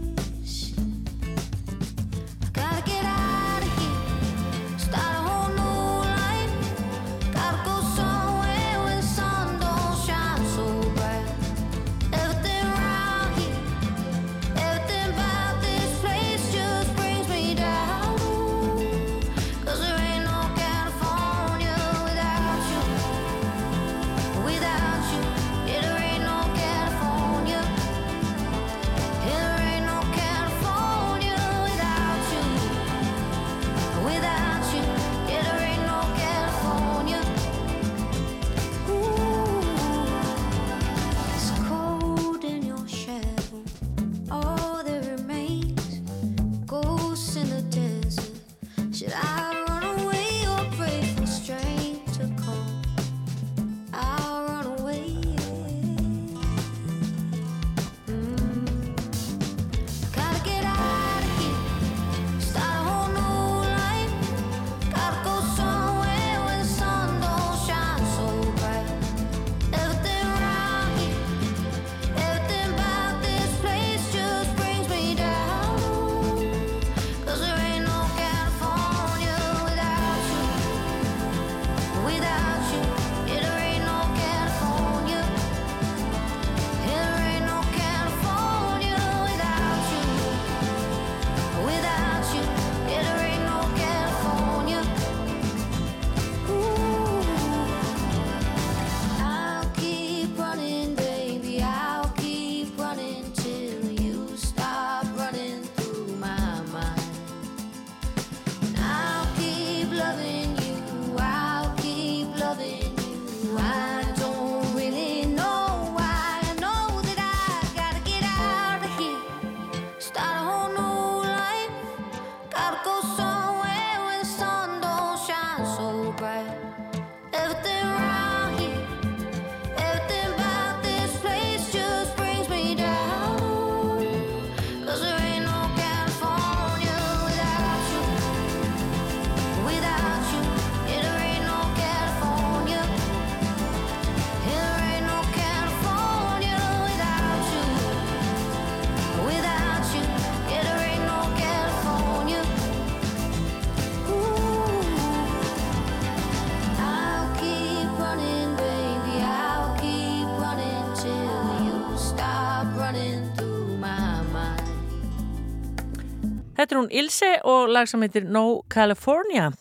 Hún Ilse og lag sem heitir No California.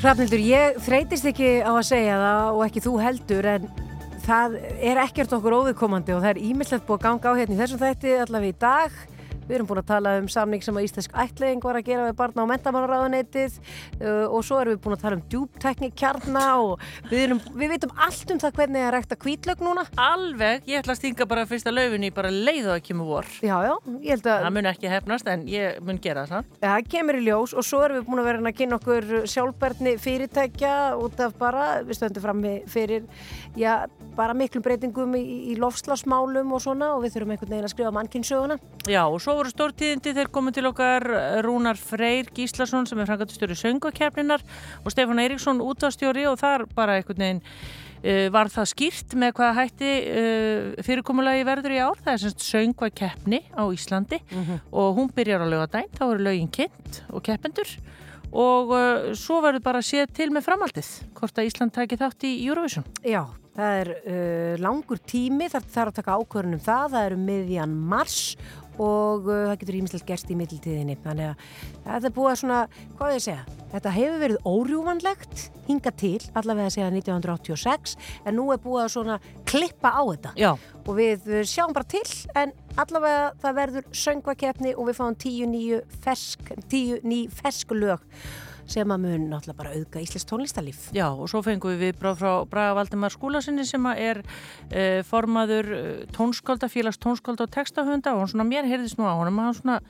Hrafnildur, ég þreytist ekki á að segja það og ekki þú heldur en það er ekkert okkur óviðkomandi og það er ímyndilegt búið að ganga á hérna í þessum þætti allavega í dag Við erum búin að tala um samning sem að Íslensk ætleðing var að gera við barna á mentamálaráðuneytið uh, og svo erum við búin að tala um djúptekni kjarna og við, erum, við veitum allt um það hvernig það er rægt að kvítlög núna. Alveg, ég ætla að stinga bara fyrsta laufinni bara leið og að kemur vor. Já, já, ég held að... Það mun ekki hefnast en ég mun gera það. Ja, það kemur í ljós og svo erum við búin að vera að kynna okkur sjálfbærni fyrirtækja út af bara, við stöndum fram fyrir, já, bara miklum breytingum í, í lofslagsmálum og svona og við þurfum einhvern veginn að skrifa mannkynsöguna. Já, og svo voru stórtíðindi þeir komið til okkar Rúnar Freyr Gíslason sem er frangatustjóri söngakefninar og Stefán Eiríksson útastjóri og þar bara einhvern veginn uh, var það skýrt með hvaða hætti uh, fyrirkomulagi verður í ár. Það er semst söngvakeppni á Íslandi og hún byrjar á lögadæn, þá eru lögin kynnt og keppendur og uh, svo verður bara að sé til með framaldið hvort að Ísland tæki þátt í Eurovision. Já, það er uh, langur tími, það þarf að taka ákvörðun um það, það eru miðjan mars og uh, það getur ímislegt gerst í mittiltíðinni. Þannig að þetta er búið að svona, hvað ég segja, þetta hefur verið órjúvanlegt hinga til, allavega segja 1986, en nú er búið að svona klippa á þetta. Já. Og við uh, sjáum bara til, en allavega það verður söngvakeppni og við fáum tíu nýju fersk, tíu ný fersk lög sem að mun náttúrulega bara auðga Íslands tónlistarlíf. Já, og svo fengum við viðbráð frá Braga Valdimar Skúlasinni sem að er uh, formaður uh, tónskólda, félags tónskólda og textahunda og hann svona, mér heyrðist nú á honum að hann svona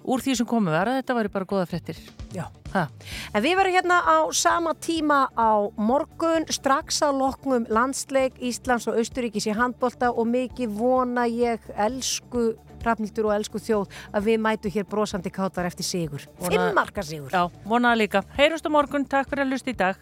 úr því sem komið verða, þetta væri bara goða fréttir. Já. Ha. En við verðum hérna á sama tíma á morgun, strax að loknum landsleik Íslands og Austuríkis í handbolta og mikið vona ég elsku Rafnildur og elsku þjóð að við mætu hér brosandi kátar eftir sigur. Vona- Fimm marka sigur. Já, vonaða líka. Heyrjumst á morgun, takk fyrir að lusta í dag.